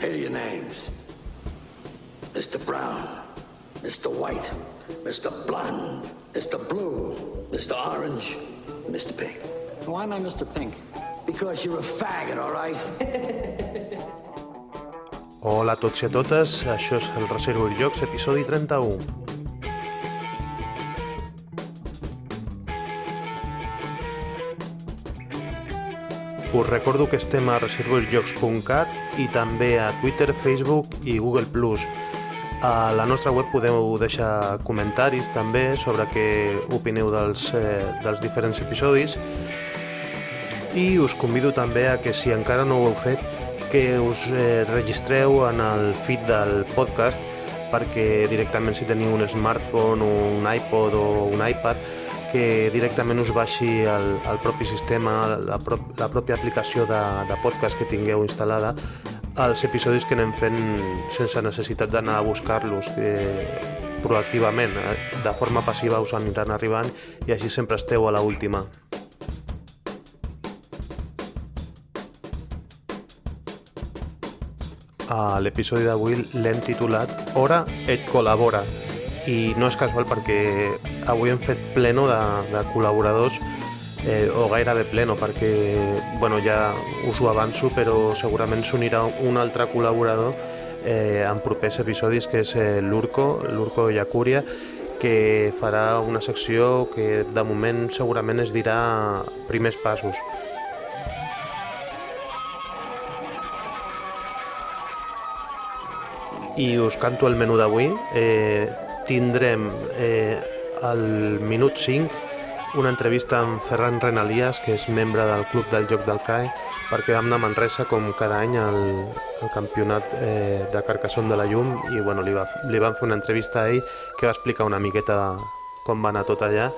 Here are your names. Mr. Brown, Mr. White, Mr. Blonde, Mr. Blue, Mr. Orange, Mr. Pink. Why am I Mr. Pink? Because you're a faggot, all right? Hola a tots i a totes, això és el Reservoir Jocs, episodi 31. Us recordo que estem a reservoirsjocs.cat i també a Twitter, Facebook i Google+. A la nostra web podeu deixar comentaris també sobre què opineu dels, eh, dels diferents episodis i us convido també a que si encara no ho heu fet que us eh, registreu en el feed del podcast perquè directament si teniu un smartphone, un iPod o un iPad que directament us baixi el, el propi sistema, la, pro la pròpia aplicació de, de podcast que tingueu instal·lada els episodis que anem fent sense necessitat d'anar a buscar-los eh, proactivament, eh, de forma passiva us aniran arribant i així sempre esteu a la última. A l'episodi d'avui l'hem titulat Hora et col·labora i no és casual perquè avui hem fet pleno de, de col·laboradors eh, o gairebé pleno perquè bueno, ja us ho avanço però segurament s'unirà un altre col·laborador eh, en propers episodis que és eh, l'Urco, l'Urco Yacuria que farà una secció que de moment segurament es dirà primers passos. I us canto el menú d'avui. Eh, tindrem eh, al minut 5 una entrevista amb Ferran Renalias, que és membre del Club del Joc del CAE, perquè vam anar a Manresa com cada any al, al campionat eh, de Carcassonne de la Llum i bueno, li, va, li van fer una entrevista a ell que va explicar una miqueta com va anar tot allà.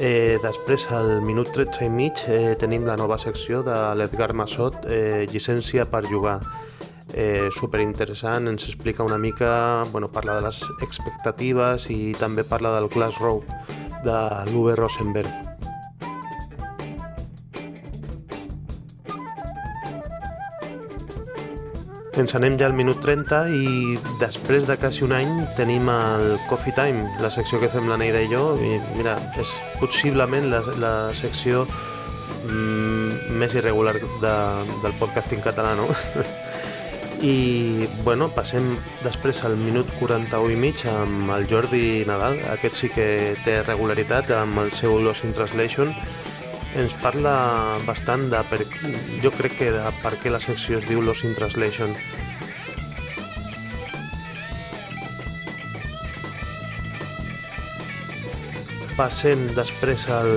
Eh, després, al minut 13 i mig, eh, tenim la nova secció de l'Edgar Massot, eh, llicència per jugar. Eh, superinteressant, ens explica una mica, bueno, parla de les expectatives i també parla del Glass Road de l'Uwe Rosenberg. Ens anem ja al minut 30 i després de quasi un any tenim el Coffee Time, la secció que fem la Neida i jo. I mira, és possiblement la, la secció mm, més irregular de, del podcasting català, no? I bueno, passem després al minut 41 i mig amb el Jordi Nadal, aquest sí que té regularitat amb el seu Lost in Translation. Ens parla bastant de, per, jo crec que de per què la secció es diu Lost in Translation. Passem després al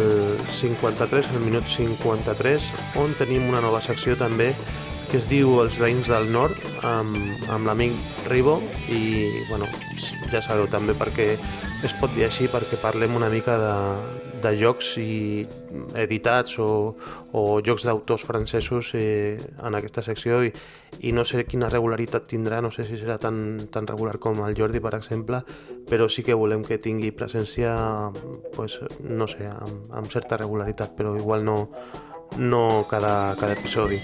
53, al minut 53, on tenim una nova secció també que es diu Els veïns del nord amb, amb l'amic Ribo i bueno, ja sabeu també perquè es pot dir així perquè parlem una mica de, de jocs i editats o, o jocs d'autors francesos eh, en aquesta secció i, i no sé quina regularitat tindrà, no sé si serà tan, tan regular com el Jordi per exemple, però sí que volem que tingui presència pues, no sé, amb, amb certa regularitat però igual no, no cada, cada episodi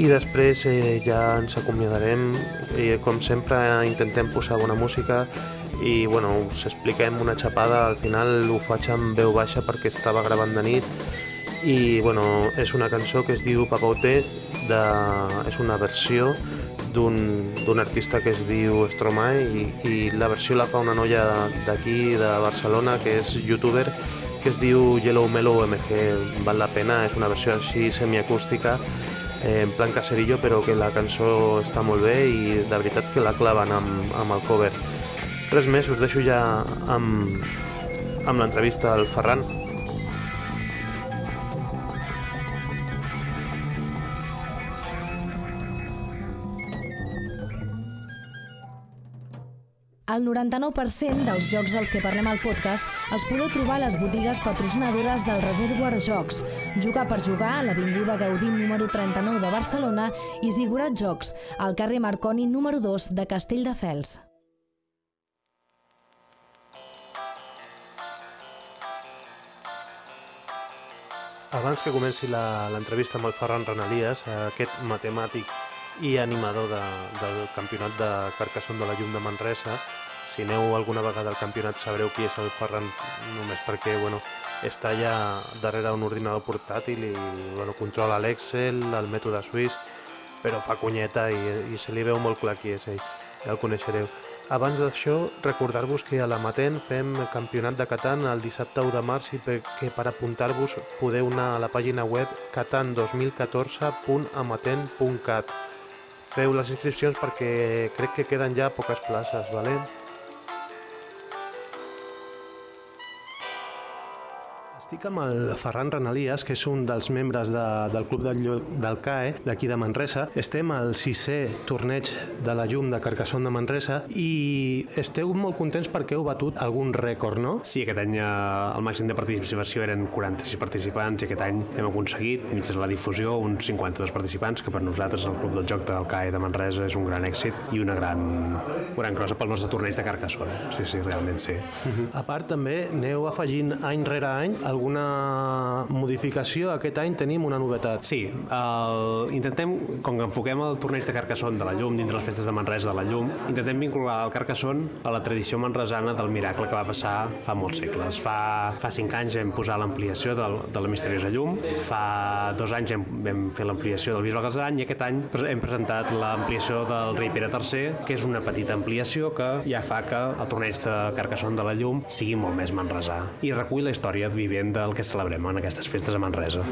i després eh, ja ens acomiadarem. I com sempre intentem posar bona música i bueno, us expliquem una xapada. Al final ho faig amb veu baixa perquè estava gravant de nit. I bueno, és una cançó que es diu Papote de... és una versió d'un artista que es diu Stromae i, i la versió la fa una noia d'aquí, de Barcelona, que és youtuber, que es diu Yellow Mellow MG. Val la pena, és una versió així semiacústica eh, en plan caserillo, però que la cançó està molt bé i de veritat que la claven amb, amb el cover. Res més, us deixo ja amb, amb l'entrevista al Ferran. El 99% dels jocs dels que parlem al podcast els podeu trobar a les botigues patrocinadores del Reservoir Jocs, Jugar per Jugar a l'Avinguda Gaudí número 39 de Barcelona i Zigurat Jocs, al carrer Marconi número 2 de Castelldefels. Abans que comenci l'entrevista amb el Ferran Renalies, aquest matemàtic i animador de, del campionat de Carcassonne de la Llum de Manresa. Si aneu alguna vegada al campionat sabreu qui és el Ferran, només perquè bueno, està allà darrere un ordinador portàtil i bueno, controla l'Excel, el mètode suís, però fa cunyeta i, i se li veu molt clar qui és ell, ja el coneixereu. Abans d'això, recordar-vos que a la Matent fem campionat de Catan el dissabte 1 de març i que per apuntar-vos podeu anar a la pàgina web catan2014.amatent.cat. Feu les inscripcions perquè crec que queden ja poques places, valent? Estic amb el Ferran Renalies, que és un dels membres de, del Club del, del CAE, d'aquí de Manresa. Estem al sisè torneig de la llum de Carcassonne de Manresa i esteu molt contents perquè heu batut algun rècord, no? Sí, aquest any eh, el màxim de participació eren 46 participants i aquest any hem aconseguit, mitjançant la difusió, uns 52 participants, que per nosaltres el Club del Joc del CAE de Manresa és un gran èxit i una gran, gran cosa pel nostre torneig de Carcassonne. Sí, sí, realment sí. Uh -huh. A part, també aneu afegint any rere any alguna modificació. Aquest any tenim una novetat. Sí, el, intentem, com que enfoquem el torneig de Carcassonne de la Llum, dintre les festes de Manresa de la Llum, intentem vincular el Carcassonne a la tradició manresana del miracle que va passar fa molts segles. Fa, fa cinc anys vam posar l'ampliació de, de la misteriosa llum, fa dos anys hem, vam fer l'ampliació del Bisbe Gasaran i aquest any hem presentat l'ampliació del rei Pere III, que és una petita ampliació que ja fa que el torneig de Carcassonne de la Llum sigui molt més manresà i recull la història vivent del que celebrem en aquestes festes a Manresa.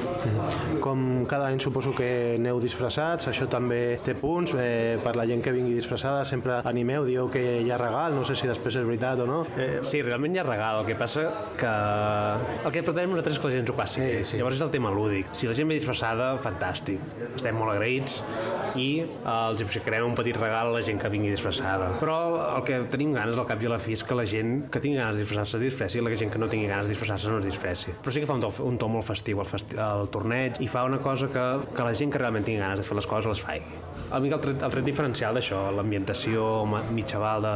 Com cada any suposo que aneu disfressats, això també té punts, eh, per la gent que vingui disfressada sempre animeu, dieu que hi ha regal, no sé si després és veritat o no. Eh... Sí, realment hi ha regal, el que passa que el que pretenem nosaltres és que la gent s'ho passi sí, sí. Llavors és el tema lúdic. Si la gent ve disfressada, fantàstic. Estem molt agraïts i eh, els ficarem un petit regal a la gent que vingui disfressada. Però el que tenim ganes al cap i a la fi és que la gent que tingui ganes de disfressar-se es disfressi i la gent que no tingui ganes de disfressar-se no es disfressi. Però sí que fa un to, un to molt festiu al, festi torneig i fa una cosa que, que la gent que realment tingui ganes de fer les coses les faci. A mi el tret, el tret diferencial d'això, l'ambientació mitjaval de,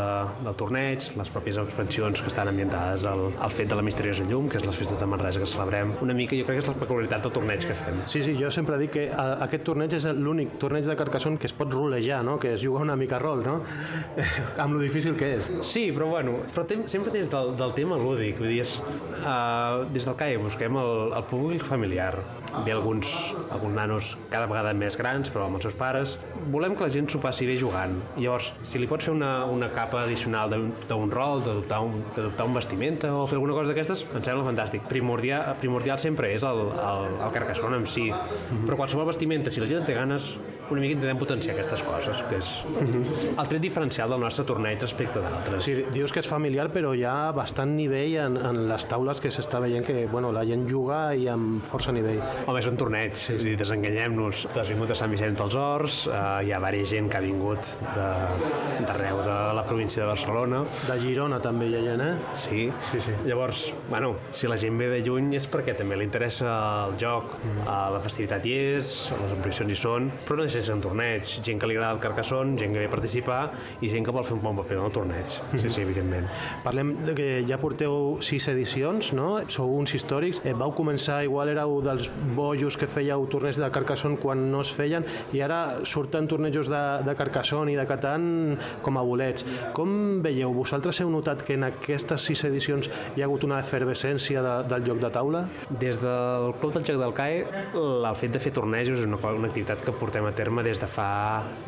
del torneig, les pròpies expansions que estan ambientades al, al fet de la misteriosa llum, que és les festes de Manresa que celebrem, una mica jo crec que és la peculiaritat del torneig que fem. Sí, sí, jo sempre dic que a, aquest torneig és l'únic torneig de Carcassonne que es pot rolejar, no? que es juga una mica a rol, no? amb lo difícil que és. Sí, però bueno, però tem, sempre des del, del tema lúdic, vull dir, és, uh, des del CAE busquem el, el públic familiar. Ve alguns, alguns nanos cada vegada més grans, però amb els seus pares. Volem que la gent s'ho passi bé jugant. Llavors, si li pots fer una, una capa addicional d'un rol, d'adoptar un, un vestimenta o fer alguna cosa d'aquestes, em sembla fantàstic. Primordial, primordial sempre és el, el, el carcassonne en si. Però qualsevol vestimenta, si la gent té ganes, una mica intentem potenciar aquestes coses, que és el tret diferencial del nostre torneig respecte d'altres. Sí, dius que és familiar, però hi ha bastant nivell en, en les taules que s'està veient que bueno, la gent juga i amb força nivell. Home, és un torneig, és a dir, desenganyem-nos. Tu has vingut a Sant Vicenç dels Horts, eh, hi ha diversa gent que ha vingut d'arreu de, de la província de Barcelona. De Girona també hi ha gent, eh? Sí. sí, sí. Llavors, bueno, si la gent ve de lluny és perquè també li interessa el joc, mm. la festivitat hi és, les ampliacions hi són, però no deixa de ser un torneig. Gent que li agrada el Carcassonne, gent que ve a participar i gent que vol fer un bon paper en el torneig. Sí, sí, evidentment. Parlem de que ja porteu sis edicions, no? Sou uns històrics. Eh, vau començar, igual éreu dels bojos que fèieu torneigs de Carcassonne quan no es feien i ara surten tornejos de, de Carcassonne i de Catan com a bolets. Com veieu? Vosaltres heu notat que en aquestes sis edicions hi ha hagut una efervescència de, del joc de taula? Des del Club del Joc del CAE, el fet de fer tornejos és una, una activitat que portem a terme des de fa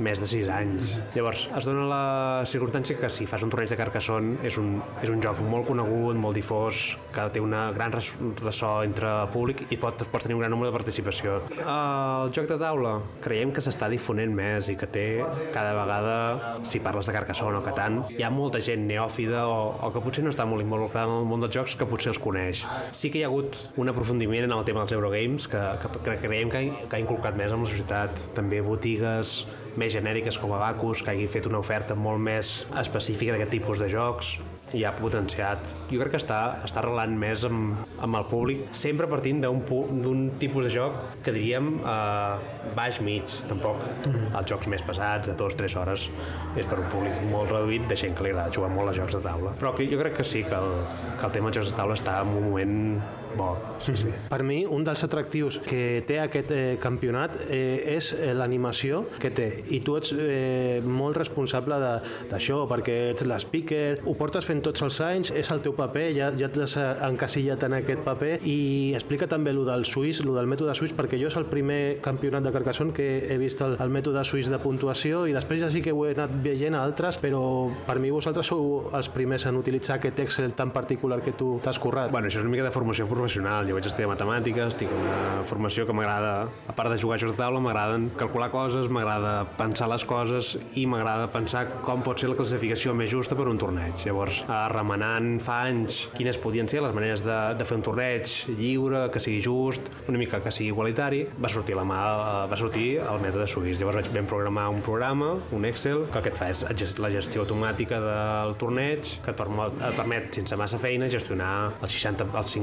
més de sis anys. Llavors, es dona la circumstància que si fas un torneig de Carcassonne és un, és un joc molt conegut, molt difós, que té una gran ressò entre el públic i pot, pots tenir un gran nombre de participació. El joc de taula creiem que s'està difonent més i que té cada vegada, si parles de Carcassonne o Catan, hi ha molta gent neòfida o, o que potser no està molt involucrada en el món dels jocs que potser els coneix. Sí que hi ha hagut un aprofundiment en el tema dels Eurogames que, que, que creiem que que ha inculcat més en la societat. També botigues més genèriques com Abacus, que hagi fet una oferta molt més específica d'aquest tipus de jocs i ha potenciat. Jo crec que està, està arrelant més amb, amb el públic, sempre partint d'un tipus de joc que diríem eh, baix mig, tampoc mm. els jocs més pesats, de 2-3 hores, és per un públic molt reduït de gent que li agrada jugar molt a jocs de taula. Però que jo crec que sí, que el, que el tema de jocs de taula està en un moment bo. Sí, sí. Per mi, un dels atractius que té aquest eh, campionat eh, és eh, l'animació que té. I tu ets eh, molt responsable d'això, perquè ets l'speaker, ho portes fent tots els anys, és el teu paper, ja, ja t'has eh, encasillat en aquest paper, i explica també lo del suís, lo del mètode suís, perquè jo és el primer campionat de Carcassonne que he vist el, el mètode suís de puntuació, i després ja sí que ho he anat veient a altres, però per mi vosaltres sou els primers en utilitzar aquest Excel tan particular que tu t'has currat. Bueno, això és una mica de formació professional. Jo vaig estudiar matemàtiques, tinc una formació que m'agrada, a part de jugar a jocs de taula, m'agraden calcular coses, m'agrada pensar les coses i m'agrada pensar com pot ser la classificació més justa per un torneig. Llavors, remenant fa anys quines podien ser les maneres de, de fer un torneig lliure, que sigui just, una mica que sigui igualitari, va sortir la mà, eh, va sortir el mètode suís. Llavors vaig vam programar un programa, un Excel, que el que et fa és la gestió automàtica del torneig, que et permet, et permet sense massa feina, gestionar els 60, els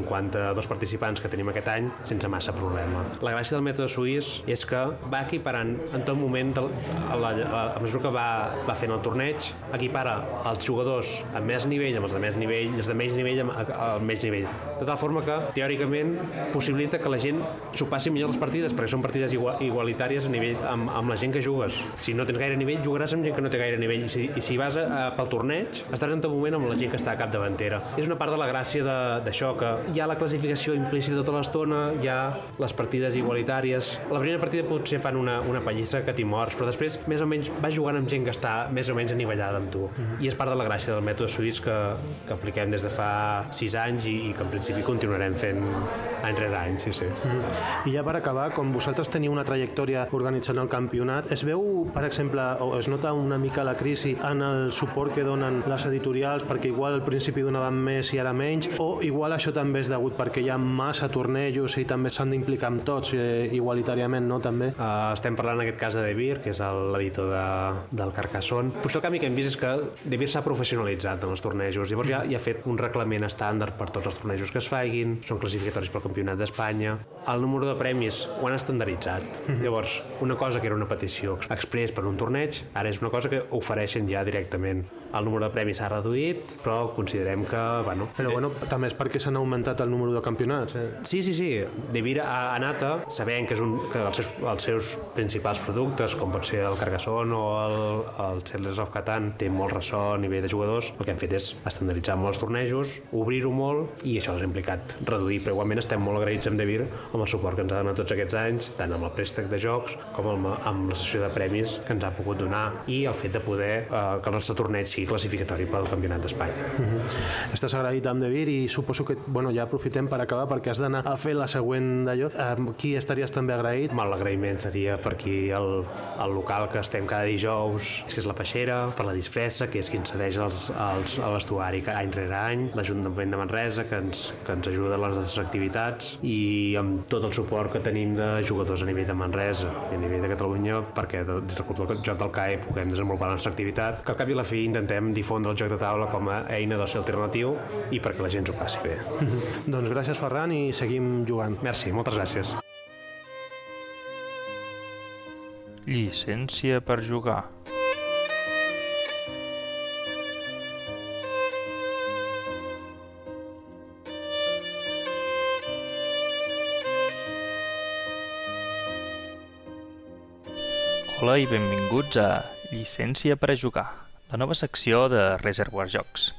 52 participants que tenim aquest any sense massa problema. La gràcia del mètode suís és que va equiparant en tot moment, del, a, la, a, mesura que va, va fent el torneig, equipara els jugadors amb més nivell amb els de més nivell, els de menys nivell amb amb menys nivell. De tal forma que, teòricament, possibilita que la gent s'ho passi millor les partides, perquè són partides igual, igualitàries a nivell amb, amb la gent que jugues. Si no tens gaire nivell, jugaràs amb gent que no té gaire nivell. I si, i si vas a, a, pel torneig, estaràs en tot moment amb la gent que està a capdavantera. És una part de la gràcia d'això, que hi ha la classificació implícita tota l'estona, hi ha les partides igualitàries. La primera partida potser fan una, una pallissa que t'hi mors, però després més o menys vas jugant amb gent que està més o menys anivellada amb tu. I és part de la gràcia del mètode suís que, que apliquem des de fa sis anys i, i que en principi continuarem fent any rere any, sí, sí. I ja per acabar, com vosaltres teniu una trajectòria organitzant el campionat, es veu, per exemple, o es nota una mica la crisi en el suport que donen les editorials, perquè igual al principi donaven més i ara menys, o igual això també és degut perquè hi ha massa tornejos i també s'han d'implicar amb tots eh, igualitàriament, no? També. Uh, estem parlant en aquest cas de De Beer, que és l'editor de, del Carcassonne. Potser el canvi que hem vist és que De Beer s'ha professionalitzat en els tornejos. Llavors ja, ja ha fet un reglament estàndard per tots els tornejos que es faiguin, són classificatoris pel Campionat d'Espanya. El número de premis ho han estandarditzat. Llavors, una cosa que era una petició express per un torneig, ara és una cosa que ofereixen ja directament. El número de premis s'ha reduït, però considerem que, bueno... Però bueno, també és perquè s'han augmentat el número de campionats. Eh? Sí, sí, sí. De Vir a, a sabent que, és un, que els, seus, els seus principals productes, com pot ser el Carcassonne o el, el Settlers of Catan, té molt ressò a nivell de jugadors, el que hem fet és estandarditzar molt els tornejos, obrir-ho molt i això ha implicat reduir, però igualment estem molt agraïts amb De Vir amb el suport que ens ha donat tots aquests anys, tant amb el préstec de jocs com amb, amb la sessió de premis que ens ha pogut donar i el fet de poder eh, que el nostre torneig sigui classificatori pel Campionat d'Espanya. Estàs agraït amb Devir i suposo que bueno, ja aprofitem per acabar perquè has d'anar a fer la següent d'allò. Amb qui estaries també agraït? Home, l'agraïment seria per aquí el, el local que estem cada dijous, que és la Peixera, per la disfressa, que és qui ens cedeix els, els, a l'estuari any rere any, l'Ajuntament de Manresa, que ens, que ens ajuda en les nostres activitats, i amb tot el suport que tenim de jugadors a nivell de Manresa i a nivell de Catalunya, perquè de- des del Club del Joc del CAE puguem desenvolupar la nostra activitat, que al cap i a la fi intentem difondre el joc de taula com a eina d'oci alternatiu i perquè la gent s'ho passi bé. Doncs gràcies, Ferran, i seguim jugant. Merci, moltes gràcies. Llicència per jugar. Hola i benvinguts a Llicència per a jugar, la nova secció de Reservoir Jocs.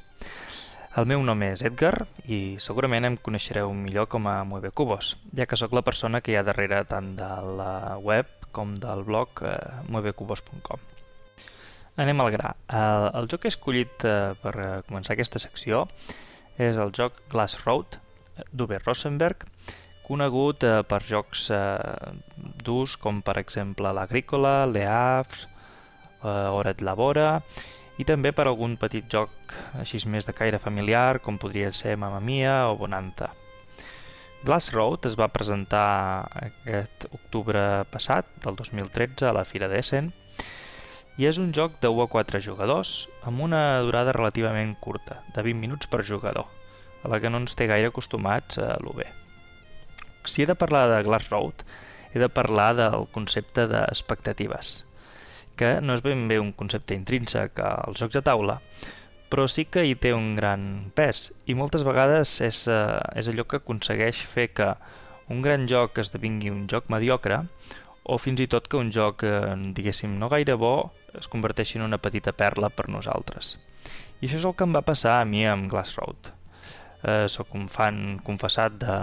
El meu nom és Edgar i segurament em coneixereu millor com a Mueve Cubos, ja que sóc la persona que hi ha darrere tant de la web com del blog eh, muevecubos.com. Anem al gra. El, el joc escollit eh, per eh, començar aquesta secció és el joc Glass Road d'Uwe Rosenberg, conegut eh, per jocs eh, d'ús com per exemple l'Agrícola, Le Havre, eh, Hora et Labora i també per algun petit joc així més de caire familiar com podria ser Mamma Mia o Bonanta. Glass Road es va presentar aquest octubre passat, del 2013, a la Fira d'Essen, i és un joc de 1 a 4 jugadors amb una durada relativament curta, de 20 minuts per jugador, a la que no ens té gaire acostumats a lo bé. Si he de parlar de Glass Road, he de parlar del concepte d'expectatives, que no és ben bé un concepte intrínsec als jocs de taula, però sí que hi té un gran pes i moltes vegades és, uh, és allò que aconsegueix fer que un gran joc esdevingui un joc mediocre o fins i tot que un joc, eh, diguéssim, no gaire bo es converteixi en una petita perla per nosaltres. I això és el que em va passar a mi amb Glass Road. Eh, soc un fan confessat de,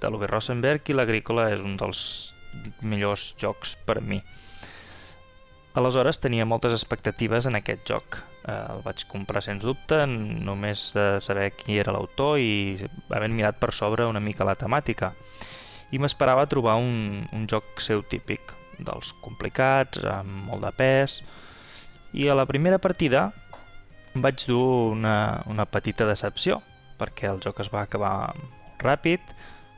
de l'Uwe Rosenberg i l'Agrícola és un dels millors jocs per a mi. Aleshores tenia moltes expectatives en aquest joc. Eh, el vaig comprar sens dubte, només de saber qui era l'autor i havent mirat per sobre una mica la temàtica. I m'esperava trobar un, un joc seu típic, dels complicats, amb molt de pes... I a la primera partida vaig dur una, una petita decepció, perquè el joc es va acabar ràpid,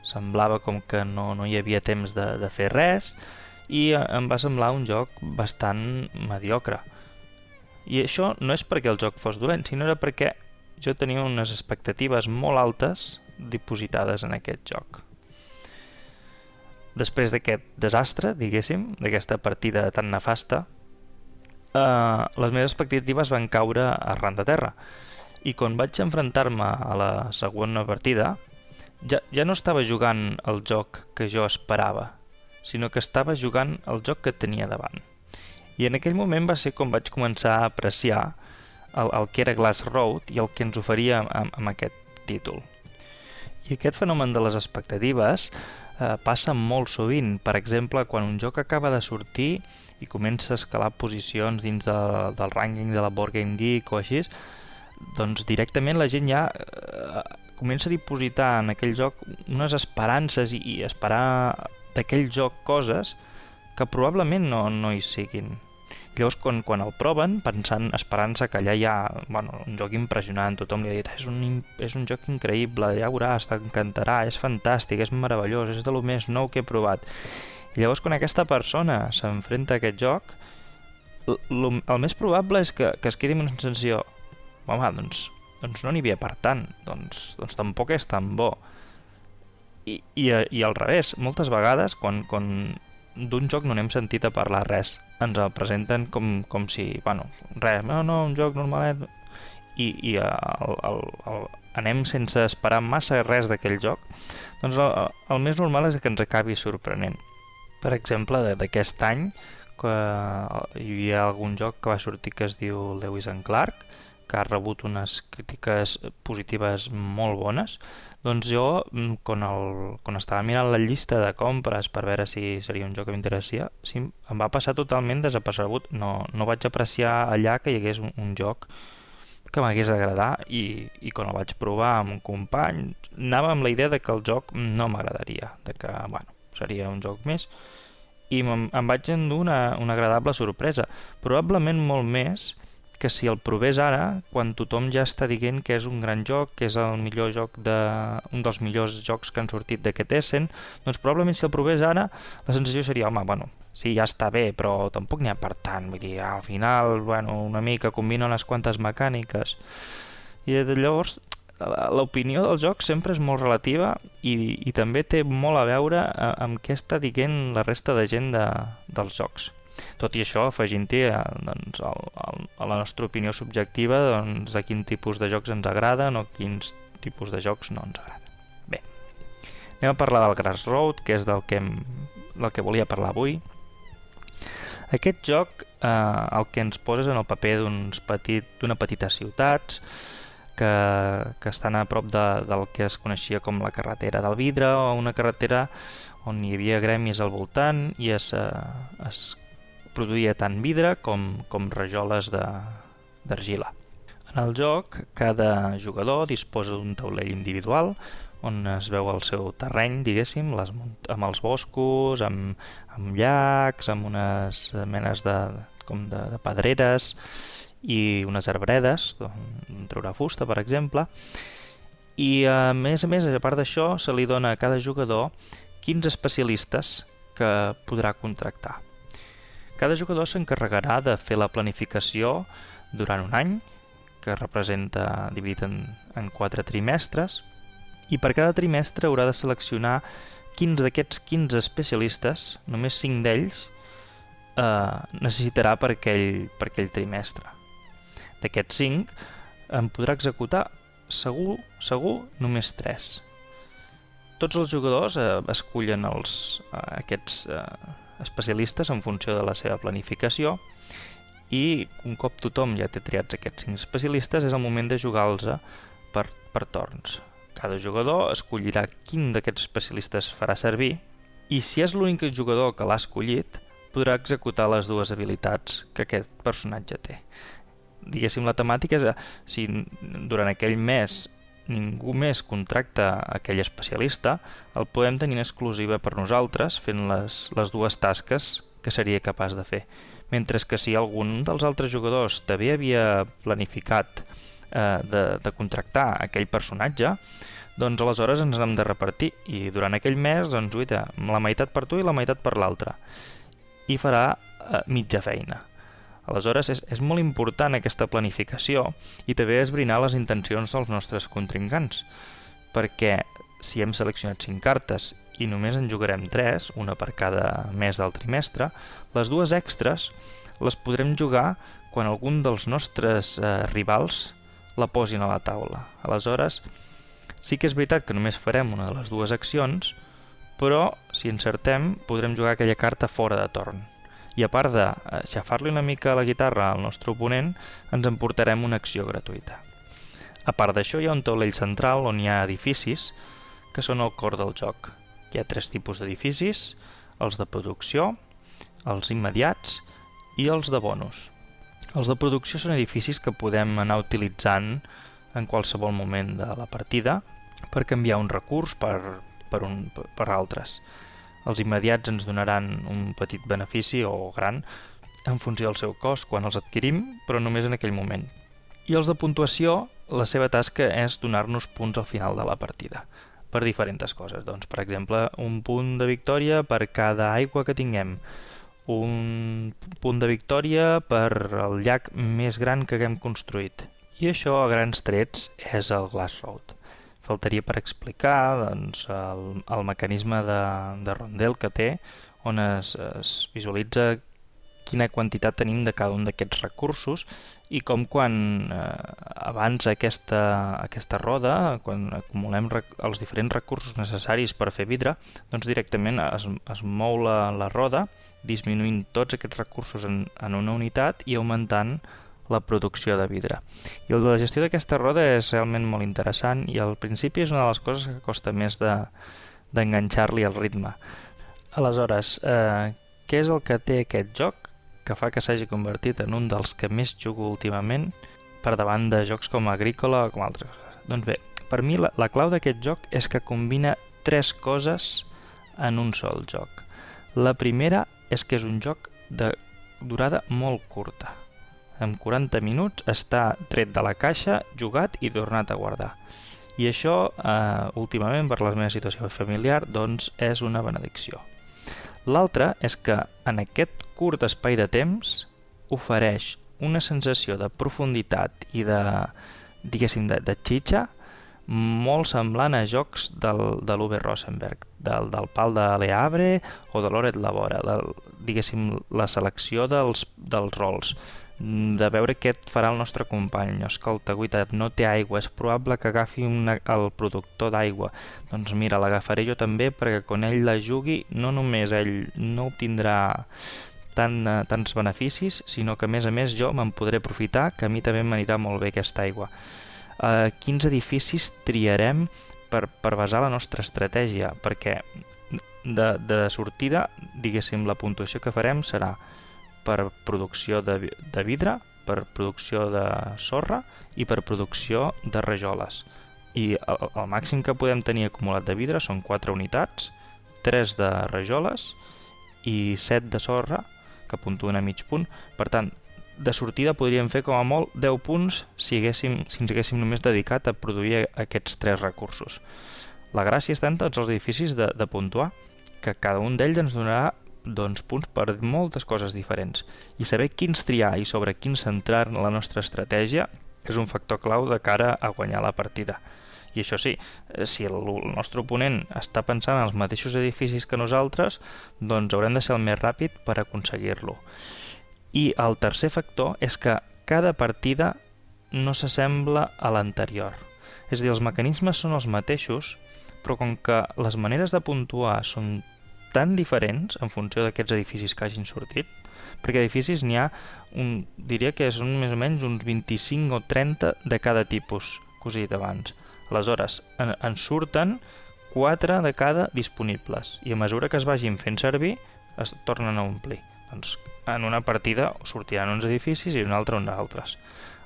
semblava com que no, no hi havia temps de, de fer res, i em va semblar un joc bastant mediocre. I això no és perquè el joc fos dolent, sinó era perquè jo tenia unes expectatives molt altes dipositades en aquest joc. Després d'aquest desastre, diguéssim, d'aquesta partida tan nefasta, eh, les meves expectatives van caure arran de terra. I quan vaig enfrontar-me a la segona partida, ja, ja no estava jugant el joc que jo esperava, sinó que estava jugant el joc que tenia davant. I en aquell moment va ser com vaig començar a apreciar el, el que era Glass Road i el que ens oferia amb, amb aquest títol. I aquest fenomen de les expectatives eh, passa molt sovint. Per exemple, quan un joc acaba de sortir i comença a escalar posicions dins de, del rànquing de la Board Game Geek o així, doncs directament la gent ja eh, comença a dipositar en aquell joc unes esperances i, i esperar d'aquell joc coses que probablement no, no hi siguin. Llavors, quan, quan el proven, pensant, esperant-se que allà hi ha bueno, un joc impressionant, tothom li ha dit és un, és un joc increïble, ja veuràs, t'encantarà, és fantàstic, és meravellós, és de lo més nou que he provat. I llavors, quan aquesta persona s'enfrenta a aquest joc, el més probable és que, que es quedi amb una sensació home, doncs, doncs no n'hi havia per tant, doncs, doncs tampoc és tan bo. I, i, i al revés, moltes vegades quan, quan d'un joc no n'hem sentit a parlar res, ens el presenten com, com si, bueno, res, no, no, un joc normalet i, i el, el, el, anem sense esperar massa res d'aquell joc, doncs el, el més normal és que ens acabi sorprenent. Per exemple, d'aquest any, que hi havia algun joc que va sortir que es diu Lewis and Clark, que ha rebut unes crítiques positives molt bones, doncs jo, mm, quan, el, quan estava mirant la llista de compres per veure si seria un joc que m'interessaria, sí, em va passar totalment desapercebut. No, no vaig apreciar allà que hi hagués un, un joc que m'hagués agradat i, i quan el vaig provar amb un company anava amb la idea de que el joc no m'agradaria, de que bueno, seria un joc més i em, em vaig endur una, una agradable sorpresa, probablement molt més que si el provés ara, quan tothom ja està dient que és un gran joc, que és el millor joc de, un dels millors jocs que han sortit d'aquest Essen, doncs probablement si el provés ara, la sensació seria, home, bueno, sí, ja està bé, però tampoc n'hi ha per tant, vull dir, al final, bueno, una mica combina unes quantes mecàniques, i llavors l'opinió del joc sempre és molt relativa i, i també té molt a veure amb què està dient la resta de gent de, dels jocs. Tot i això, afegint-hi eh, doncs, el, a la nostra opinió subjectiva doncs, de quin tipus de jocs ens agraden o quins tipus de jocs no ens agraden. Bé, anem a parlar del Grass Road, que és del que, hem, del que volia parlar avui. Aquest joc eh, el que ens posa és en el paper d'una petit, petita ciutats que, que estan a prop de, del que es coneixia com la carretera del vidre o una carretera on hi havia gremis al voltant i es, eh, es produïa tant vidre com, com rajoles d'argila. En el joc, cada jugador disposa d'un taulell individual on es veu el seu terreny, diguéssim, les, amb els boscos, amb, amb llacs, amb unes menes de, com de, de pedreres i unes arbredes, on treurà fusta, per exemple, i a més a més, a part d'això, se li dona a cada jugador 15 especialistes que podrà contractar. Cada jugador s'encarregarà de fer la planificació durant un any, que representa dividit en, en quatre trimestres, i per cada trimestre haurà de seleccionar quins d'aquests 15 especialistes, només 5 d'ells, eh, necessitarà per aquell, per aquell trimestre. D'aquests 5, en podrà executar segur, segur, només 3. Tots els jugadors eh, escullen els, eh, aquests eh, especialistes en funció de la seva planificació i un cop tothom ja té triats aquests 5 especialistes és el moment de jugar-los per, per torns. Cada jugador escollirà quin d'aquests especialistes farà servir i si és l'únic jugador que l'ha escollit, podrà executar les dues habilitats que aquest personatge té. Diguéssim, la temàtica és si durant aquell mes ningú més contracta aquell especialista, el podem tenir en exclusiva per nosaltres fent les, les dues tasques que seria capaç de fer. Mentre que si algun dels altres jugadors també havia planificat eh, de, de contractar aquell personatge, doncs aleshores ens hem de repartir i durant aquell mes, doncs, uita, la meitat per tu i la meitat per l'altre. I farà eh, mitja feina. Aleshores, és, és molt important aquesta planificació i també esbrinar les intencions dels nostres contrincants, perquè si hem seleccionat 5 cartes i només en jugarem 3, una per cada mes del trimestre, les dues extres les podrem jugar quan algun dels nostres eh, rivals la posin a la taula. Aleshores, sí que és veritat que només farem una de les dues accions, però si encertem podrem jugar aquella carta fora de torn. I a part de xafar-li una mica la guitarra al nostre oponent, ens emportarem una acció gratuïta. A part d'això hi ha un taulell central on hi ha edificis que són el cor del joc. Hi ha tres tipus d'edificis, els de producció, els immediats i els de bonus. Els de producció són edificis que podem anar utilitzant en qualsevol moment de la partida per canviar un recurs per, per, un, per altres. Els immediats ens donaran un petit benefici o gran en funció del seu cost quan els adquirim, però només en aquell moment. I els de puntuació, la seva tasca és donar-nos punts al final de la partida per diferents coses. Doncs, per exemple, un punt de victòria per cada aigua que tinguem, un punt de victòria per el llac més gran que haguem construït, i això, a grans trets, és el Glass Road. Faltaria per explicar doncs, el, el mecanisme de, de rondel que té, on es, es visualitza quina quantitat tenim de cada un d'aquests recursos i com quan eh, abans aquesta, aquesta roda, quan acumulem els diferents recursos necessaris per fer vidre, doncs directament es, es mou la, la roda disminuint tots aquests recursos en, en una unitat i augmentant la producció de vidre. I la gestió d'aquesta roda és realment molt interessant i al principi és una de les coses que costa més d'enganxar-li de, el ritme. Aleshores, eh, què és el que té aquest joc que fa que s'hagi convertit en un dels que més jugo últimament per davant de jocs com Agrícola o com altres? Doncs bé, per mi la, la clau d'aquest joc és que combina tres coses en un sol joc. La primera és que és un joc de durada molt curta en 40 minuts està tret de la caixa, jugat i tornat a guardar. I això, eh, últimament, per la meva situació familiar, doncs és una benedicció. L'altre és que en aquest curt espai de temps ofereix una sensació de profunditat i de, diguéssim, de, de xitxa molt semblant a jocs del, de l'Uwe Rosenberg, del, del pal de Leabre o de l'Oret Labora, del, diguéssim, la selecció dels, dels rols de veure què et farà el nostre company. Escolta, guita, no té aigua, és probable que agafi una, el productor d'aigua. Doncs mira, l'agafaré jo també perquè quan ell la jugui no només ell no obtindrà tant, uh, tants beneficis, sinó que a més a més jo me'n podré aprofitar, que a mi també m'anirà molt bé aquesta aigua. Uh, quins edificis triarem per, per basar la nostra estratègia? Perquè de, de sortida, diguéssim, la puntuació que farem serà per producció de, de vidre, per producció de sorra i per producció de rajoles. I el, el màxim que podem tenir acumulat de vidre són 4 unitats, 3 de rajoles i 7 de sorra, que puntuen a mig punt. Per tant, de sortida podríem fer com a molt 10 punts si, haguéssim, si ens haguéssim només dedicat a produir aquests tres recursos. La gràcia està en tots els edificis de, de puntuar, que cada un d'ells ens donarà doncs, punts per moltes coses diferents. I saber quins triar i sobre quins centrar en la nostra estratègia és un factor clau de cara a guanyar la partida. I això sí, eh, si el nostre oponent està pensant en els mateixos edificis que nosaltres, doncs haurem de ser el més ràpid per aconseguir-lo. I el tercer factor és que cada partida no s'assembla a l'anterior. És a dir, els mecanismes són els mateixos, però com que les maneres de puntuar són tan diferents en funció d'aquests edificis que hagin sortit, perquè edificis n'hi ha, un, diria que són més o menys uns 25 o 30 de cada tipus, que us he dit abans. Aleshores, en, en surten 4 de cada disponibles i a mesura que es vagin fent servir es tornen a omplir. Doncs en una partida sortiran uns edificis i en una altra uns altres.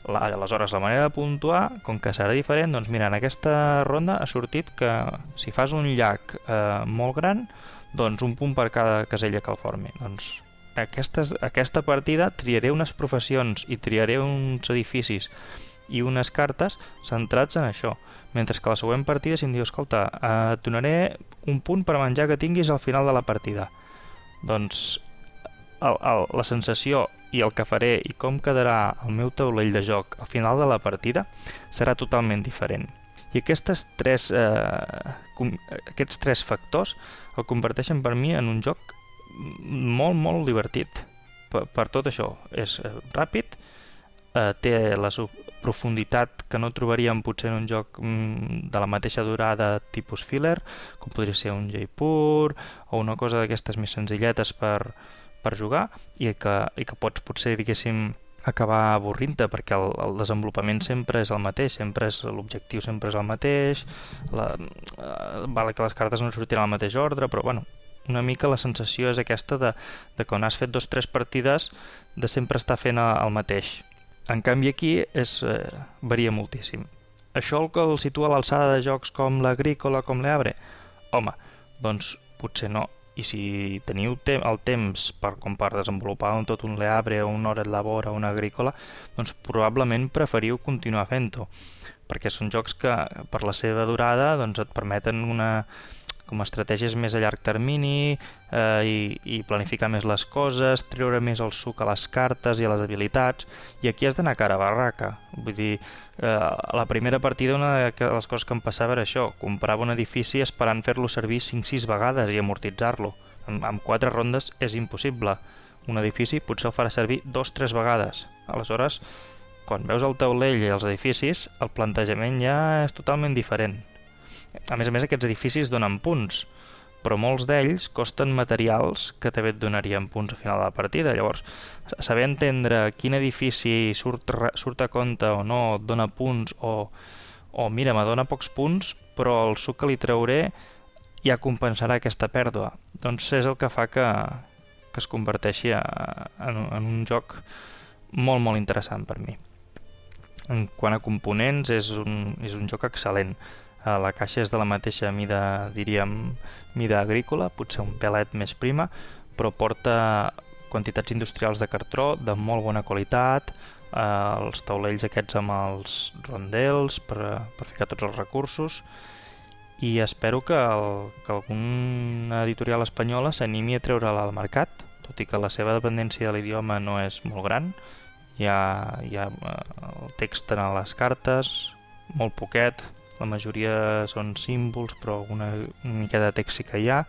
La, aleshores, la manera de puntuar, com que serà diferent, doncs mira, en aquesta ronda ha sortit que si fas un llac eh, molt gran, doncs un punt per cada casella que el formi. Doncs aquestes, aquesta partida triaré unes professions i triaré uns edificis i unes cartes centrats en això. Mentre que la següent partida, si em diu, escolta, eh, et donaré un punt per menjar que tinguis al final de la partida. Doncs el, el, la sensació i el que faré i com quedarà el meu taulell de joc al final de la partida serà totalment diferent. I aquestes tres, eh, com, aquests tres factors el converteixen per mi en un joc molt, molt divertit per, per tot això. És eh, ràpid, eh, té la profunditat que no trobaríem potser en un joc mm, de la mateixa durada tipus filler, com podria ser un Jaipur o una cosa d'aquestes més senzilletes per, per jugar i que, i que pots potser, diguéssim, acabar avorrint-te perquè el, el desenvolupament sempre és el mateix, sempre és l'objectiu sempre és el mateix, la, eh, vale que les cartes no sortiran al mateix ordre, però bueno, una mica la sensació és aquesta de, de quan has fet dos o tres partides de sempre estar fent el mateix. En canvi aquí és, eh, varia moltíssim. Això el que el situa a l'alçada de jocs com l'Agrícola, com l'Eabre? Home, doncs potser no. I si teniu te el temps per, com per desenvolupar un, tot un Leabre o un Hora Labor o una Agrícola, doncs probablement preferiu continuar fent-ho, perquè són jocs que per la seva durada doncs, et permeten una, com a estratègies més a llarg termini eh, i, i planificar més les coses, treure més el suc a les cartes i a les habilitats, i aquí has d'anar cara a barraca. Vull dir, eh, la primera partida una de les coses que em passava era això, comprava un edifici esperant fer-lo servir 5-6 vegades i amortitzar-lo. En, en 4 rondes és impossible. Un edifici potser el farà servir 2-3 vegades. Aleshores, quan veus el taulell i els edificis, el plantejament ja és totalment diferent. A més a més, aquests edificis donen punts, però molts d'ells costen materials que també et donarien punts al final de la partida. Llavors, saber entendre quin edifici surt, surt a compte o no, et dona punts, o, o mira, me dona pocs punts, però el suc que li trauré ja compensarà aquesta pèrdua. Doncs és el que fa que, que es converteixi en, en un joc molt, molt interessant per mi. En quant a components, és un, és un joc excel·lent. Eh, la caixa és de la mateixa mida, diríem, mida agrícola, potser un pelet més prima, però porta quantitats industrials de cartró de molt bona qualitat, eh, els taulells aquests amb els rondels per, per ficar tots els recursos i espero que, el, que alguna editorial espanyola s'animi a treure-la al mercat, tot i que la seva dependència de l'idioma no és molt gran, hi ha, hi ha eh, el text en les cartes, molt poquet, la majoria són símbols però una, una mica de text sí que hi ha.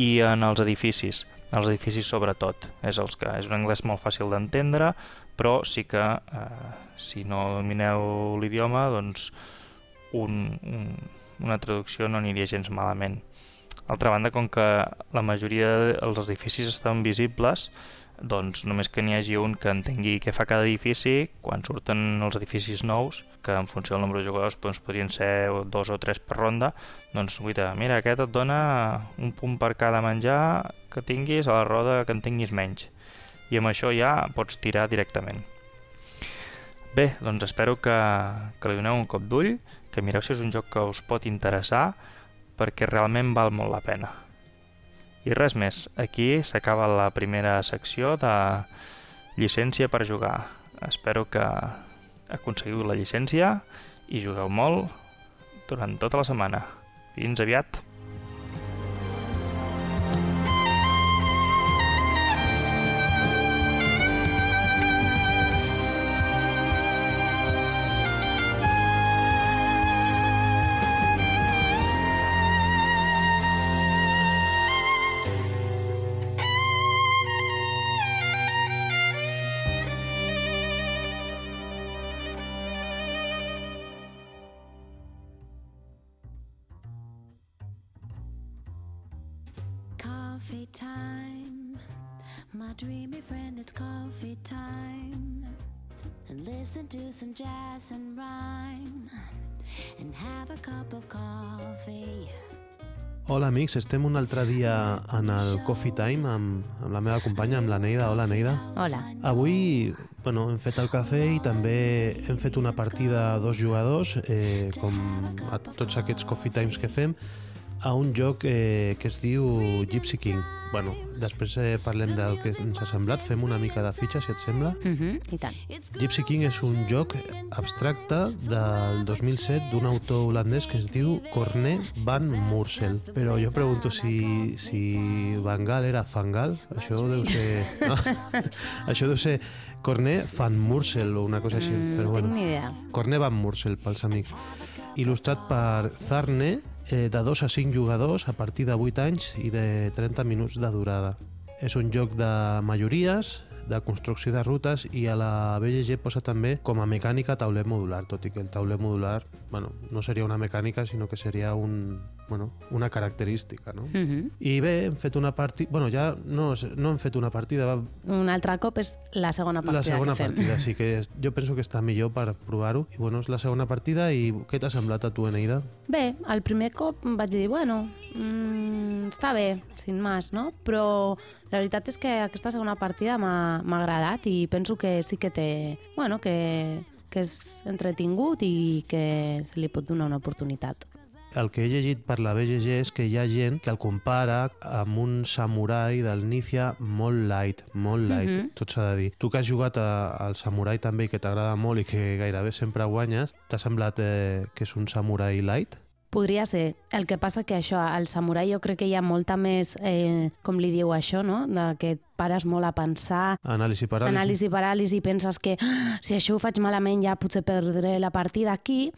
I en els edificis els edificis sobretot és, els que, és un anglès molt fàcil d'entendre però sí que eh, si no domineu l'idioma doncs un, un, una traducció no aniria gens malament. Altra banda, com que la majoria dels edificis estan visibles, doncs només que n'hi hagi un que entengui què fa cada edifici, quan surten els edificis nous, que en funció del nombre de jugadors doncs, podrien ser dos o tres per ronda, doncs guita, mira, aquest et dona un punt per cada menjar que tinguis a la roda que en tinguis menys. I amb això ja pots tirar directament. Bé, doncs espero que, que li doneu un cop d'ull, que mireu si és un joc que us pot interessar, perquè realment val molt la pena. I res més, aquí s'acaba la primera secció de llicència per jugar. Espero que aconseguiu la llicència i jugueu molt durant tota la setmana. Fins aviat! Amics, estem un altre dia en el Coffee Time amb, amb la meva companya, amb la Neida. Hola Neida. Hola. Avui bueno, hem fet el cafè i també hem fet una partida a dos jugadors, eh, com a tots aquests Coffee Times que fem, a un joc eh, que es diu Gypsy King. Bueno, després eh, parlem del que ens ha semblat, fem una mica de fitxa, si et sembla. Uh -huh, I tant. Gypsy King és un joc abstracte del 2007 d'un autor holandès que es diu Corné van Mursel. Però jo pregunto si, si Van Gaal era Fangal. Això deu ser... No? Això deu ser Corné van Mursel o una cosa així. Mm, però no bueno. tinc ni idea. Corné van Mursel, pels amics. Il·lustrat per Zarne, eh, de 2 a 5 jugadors a partir de 8 anys i de 30 minuts de durada. És un joc de majories, de construcció de rutes i a la BGG posa també com a mecànica tauler modular, tot i que el tauler modular bueno, no seria una mecànica, sinó que seria un, bueno, una característica. No? Uh -huh. I bé, hem fet una partida... Bueno, ja no, no hem fet una partida, va, Un altre cop és la segona partida la segona que fem. partida, sí que és, jo penso que està millor per provar-ho. I bueno, és la segona partida i què t'ha semblat a tu, Eneida? Bé, el primer cop vaig dir, bueno, mm, està bé, sin más, no? Però la veritat és que aquesta segona partida m'ha agradat i penso que sí que té... Bueno, que, que és entretingut i que se li pot donar una oportunitat. El que he llegit per la BGG és que hi ha gent que el compara amb un samurai del Nizia molt light, molt light, Mhm. tot s'ha de dir. Tu que has jugat a, al samurai també i que t'agrada molt i que gairebé sempre guanyes, t'ha semblat eh, que és un samurai light? Podria ser. El que passa que això, al samurai jo crec que hi ha molta més, eh, com li diu això, no? De que et pares molt a pensar, Anàlisi paràlisi? anàlisi paràlisi i penses que "Ah, si això ho faig malament ja potser perdré la partida aquí.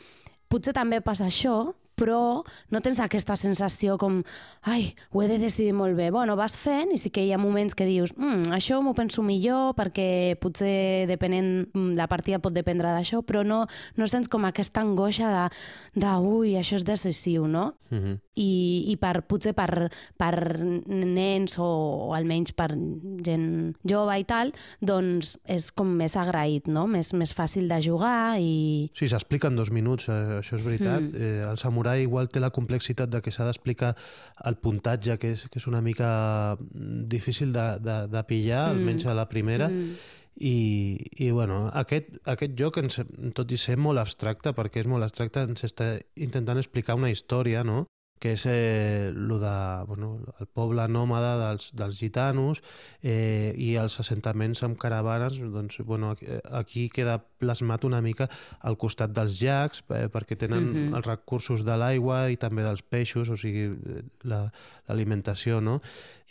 Potser també passa això, però no tens aquesta sensació com ai, ho he de decidir molt bé. Bueno, vas fent i sí que hi ha moments que dius mm, això m'ho penso millor perquè potser depenent, mm, la partida pot dependre d'això, però no, no sents com aquesta angoixa de, de ui, això és decisiu, no? Mhm. I, i per, potser per, per nens o, o almenys per gent jove i tal, doncs és com més agraït, no? Més, més fàcil de jugar i... Sí, s'explica en dos minuts, eh, això és veritat. Mm. Eh, el samurai igual té la complexitat de que s'ha d'explicar el puntatge, que és, que és una mica mm, difícil de, de, de pillar, mm. almenys a la primera, mm. I, i bueno, aquest, aquest joc, ens, tot i ser molt abstracte, perquè és molt abstracte, ens està intentant explicar una història, no?, que és eh, lo de, bueno, el poble nòmada dels, dels gitanos eh, i els assentaments amb caravanes, doncs, bueno, aquí, queda plasmat una mica al costat dels llacs, eh, perquè tenen mm Mhm. -hmm. els recursos de l'aigua i també dels peixos, o sigui, eh, la- l'alimentació, no?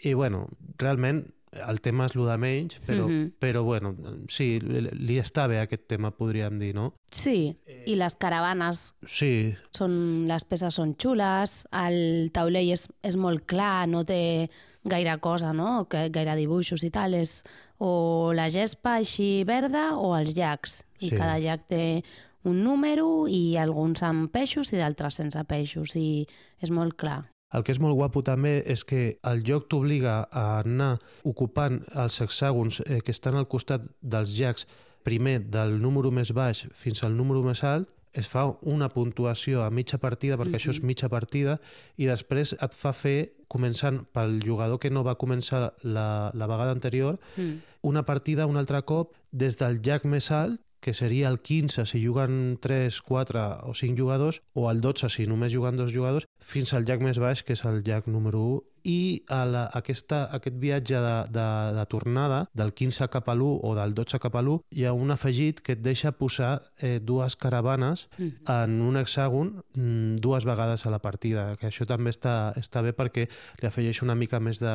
I, bueno, realment el tema és el de menys, però, mm Mhm. -hmm. però bueno, sí, li li està bé aquest tema, podríem dir, no? Sí, i les caravanes Sí, són, les peces són xules, el taulell és, és molt clar, no té gaire cosa, no? Que, gaire dibuixos i tal, és o la gespa així verda o els llacs. I Sí. cada llac té un número i alguns amb peixos i d'altres sense peixos i és molt clar. El que és molt guapo també és que el joc t'obliga a anar ocupant els hexàgons eh, que estan al costat dels llacs, primer del número més baix fins al número més alt, es fa una puntuació a mitja partida, perquè això és mitja partida, i després et fa fer, començant pel jugador que no va començar la, la vegada anterior, Mm. una partida un altre cop des del llac més alt, que seria el 15 si juguen 3, 4 o 5 jugadors, o el 12 si només juguen dos jugadors, fins al llac més baix, que és el llac número 1. I a la, aquesta, aquest viatge de, de, de tornada, del 15 cap a l'1 o del 12 cap a l'1, hi ha un afegit que et deixa posar eh, dues caravanes en un hexàgon mm, dues vegades a la partida, que això també està, està bé perquè li afegeix una mica més de-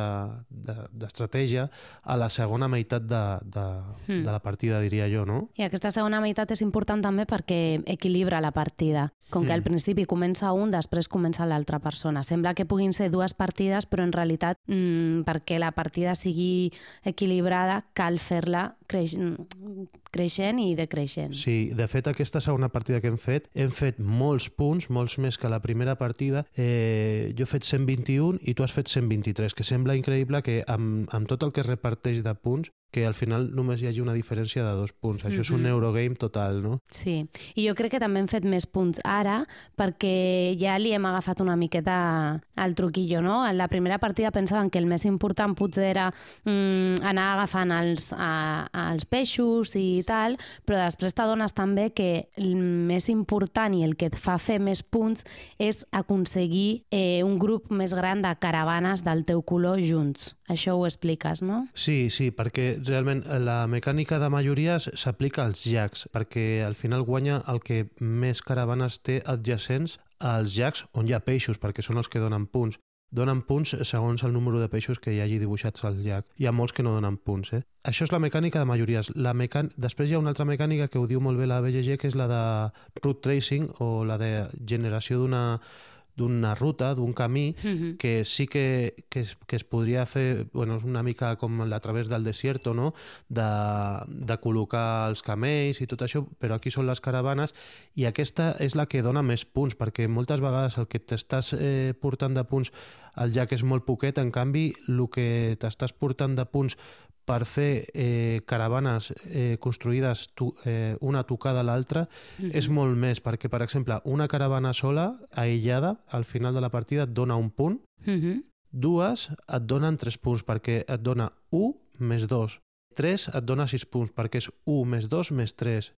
de- d'estratègia de, a la segona meitat de, de, Mm. de la partida, diria jo, no? I aquesta segona meitat és important també perquè equilibra la partida. Com que al principi comença un, després comença l'altra persona. Sembla que puguin ser dues partides, però en realitat, mmm, perquè la partida sigui equilibrada, cal fer-la creix creixent i decreixent. Sí, de fet, aquesta segona partida que hem fet, hem fet molts punts, molts més que la primera partida. Eh, jo he fet 121 i tu has fet 123, que sembla increïble que amb, amb tot el que es reparteix de punts que al final només hi hagi una diferència de dos punts. Això mm -hmm. és un Eurogame total, no? Sí, i jo crec que també hem fet més punts ara perquè ja li hem agafat una miqueta al truquillo, no? En la primera partida pensaven que el més important potser era mm, anar agafant els, a, als peixos i tal, però després t'adones també que el més important i el que et fa fer més punts és aconseguir eh, un grup més gran de caravanes del teu color junts. Això ho expliques, no? Sí, sí, perquè realment la mecànica de majories s'aplica als llacs, perquè al final guanya el que més caravanes té adjacents als llacs on hi ha peixos, perquè són els que donen punts. Donen punts segons el número de peixos que hi hagi dibuixats al llac. Hi ha molts que no donen punts, eh? Això és la mecànica de majories. La mecan... Després hi ha una altra mecànica que ho diu molt bé la BGG, que és la de root tracing, o la de generació d'una d'una ruta, d'un camí, uh -huh. que sí que, que, es, que es podria fer, bueno, és una mica com el de través del desierto, no? de, de col·locar els camells i tot això, però aquí són les caravanes i aquesta és la que dona més punts, perquè moltes vegades el que t'estàs eh, portant de punts al llac és molt poquet, en canvi el que t'estàs portant de punts per fer eh, caravanes eh, construïdes tu, eh, una tocada a l'altra mm -hmm. és molt més, perquè, per exemple, una caravana sola, aïllada, al final de la partida et dona un punt, mm -hmm. dues et donen tres punts, perquè et dona 1 més 2, 3 et dona 6 punts, perquè és 1 més 2 més 3,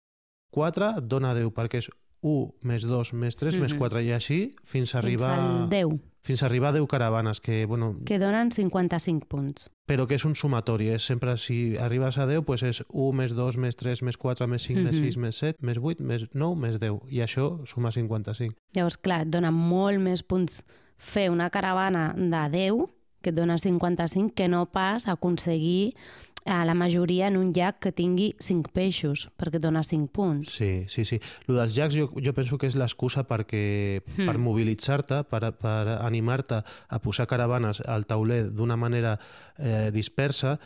4 et dona 10, perquè és 1 més 2 més 3 mm -hmm. més 4, i així fins a arribar... Fins al 10 fins a arribar a 10 caravanes, que, bueno... Que donen 55 punts. Però que és un sumatori, és sempre, si arribes a 10, pues és 1 més 2 més 3 més 4 més 5 mm -hmm. més 6 més 7 més 8 més 9 més 10, i això suma 55. Llavors, clar, et dona molt més punts fer una caravana de 10, que et dona 55, que no pas aconseguir a la majoria en un llac que tingui 5 peixos, perquè et dona 5 punts. Sí, sí, sí. Lo dels llacs jo, jo penso que és l'excusa perquè hmm. per mobilitzar-te, per, per animar-te a posar caravanes al tauler d'una manera eh, dispersa,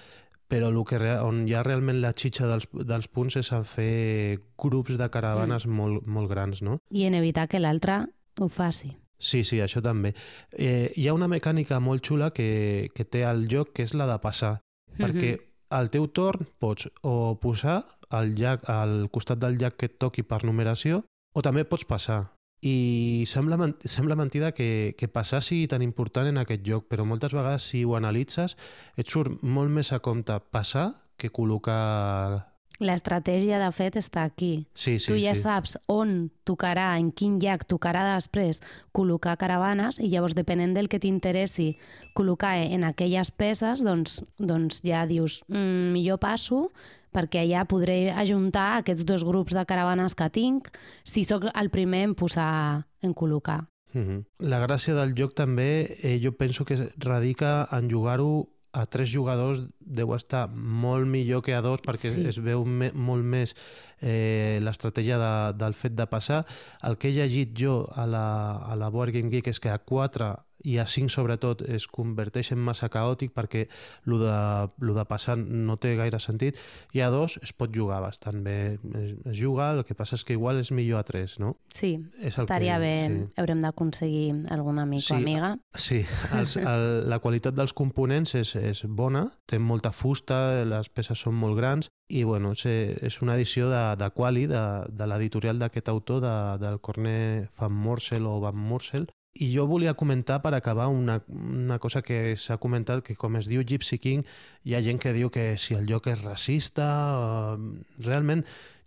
però el que, on hi ha realment la xitxa dels, dels punts és a fer grups de caravanes mm. molt, molt grans, no? I en evitar que l'altre ho faci. Sí, sí, això també. Eh, hi ha una mecànica molt xula que, que té el joc, que és la de passar, mm -hmm. perquè al teu torn pots o posar al, llac, al costat del llac que et toqui per numeració o també pots passar. I sembla, sembla mentida que, que passar sigui tan important en aquest joc, però moltes vegades si ho analitzes et surt molt més a compte passar que col·locar L'estratègia, de fet, està aquí. Sí, sí, tu ja sí. saps on tocarà, en quin llac tocarà després col·locar caravanes i llavors, depenent del que t'interessi col·locar en aquelles peces, doncs, doncs ja dius, mm, millor passo perquè allà podré ajuntar aquests dos grups de caravanes que tinc si sóc el primer en posar, en col·locar. Mm -hmm. La gràcia del joc també, eh, jo penso que radica en jugar-ho a tres jugadors deu estar molt millor que a dos perquè sí. es veu me, molt més eh, l'estratègia de, del fet de passar. El que he llegit jo a la, a la Board Game Geek és que a quatre i a 5 sobretot es converteix en massa caòtic perquè el de, lo de passar no té gaire sentit i a 2 es pot jugar bastant bé es, es juga, el que passa és que igual és millor a 3 no? Sí, és estaria que, bé sí. haurem d'aconseguir algun amic sí, o amiga Sí, els, el, la qualitat dels components és, és bona, té molta fusta les peces són molt grans i bueno, és, una edició de, de Quali, de, de l'editorial d'aquest autor, de, del Corné Van Morsel o Van Morsel, i jo volia comentar per acabar una, una cosa que s'ha comentat, que com es diu Gypsy King, hi ha gent que diu que si el lloc és racista... O... Realment,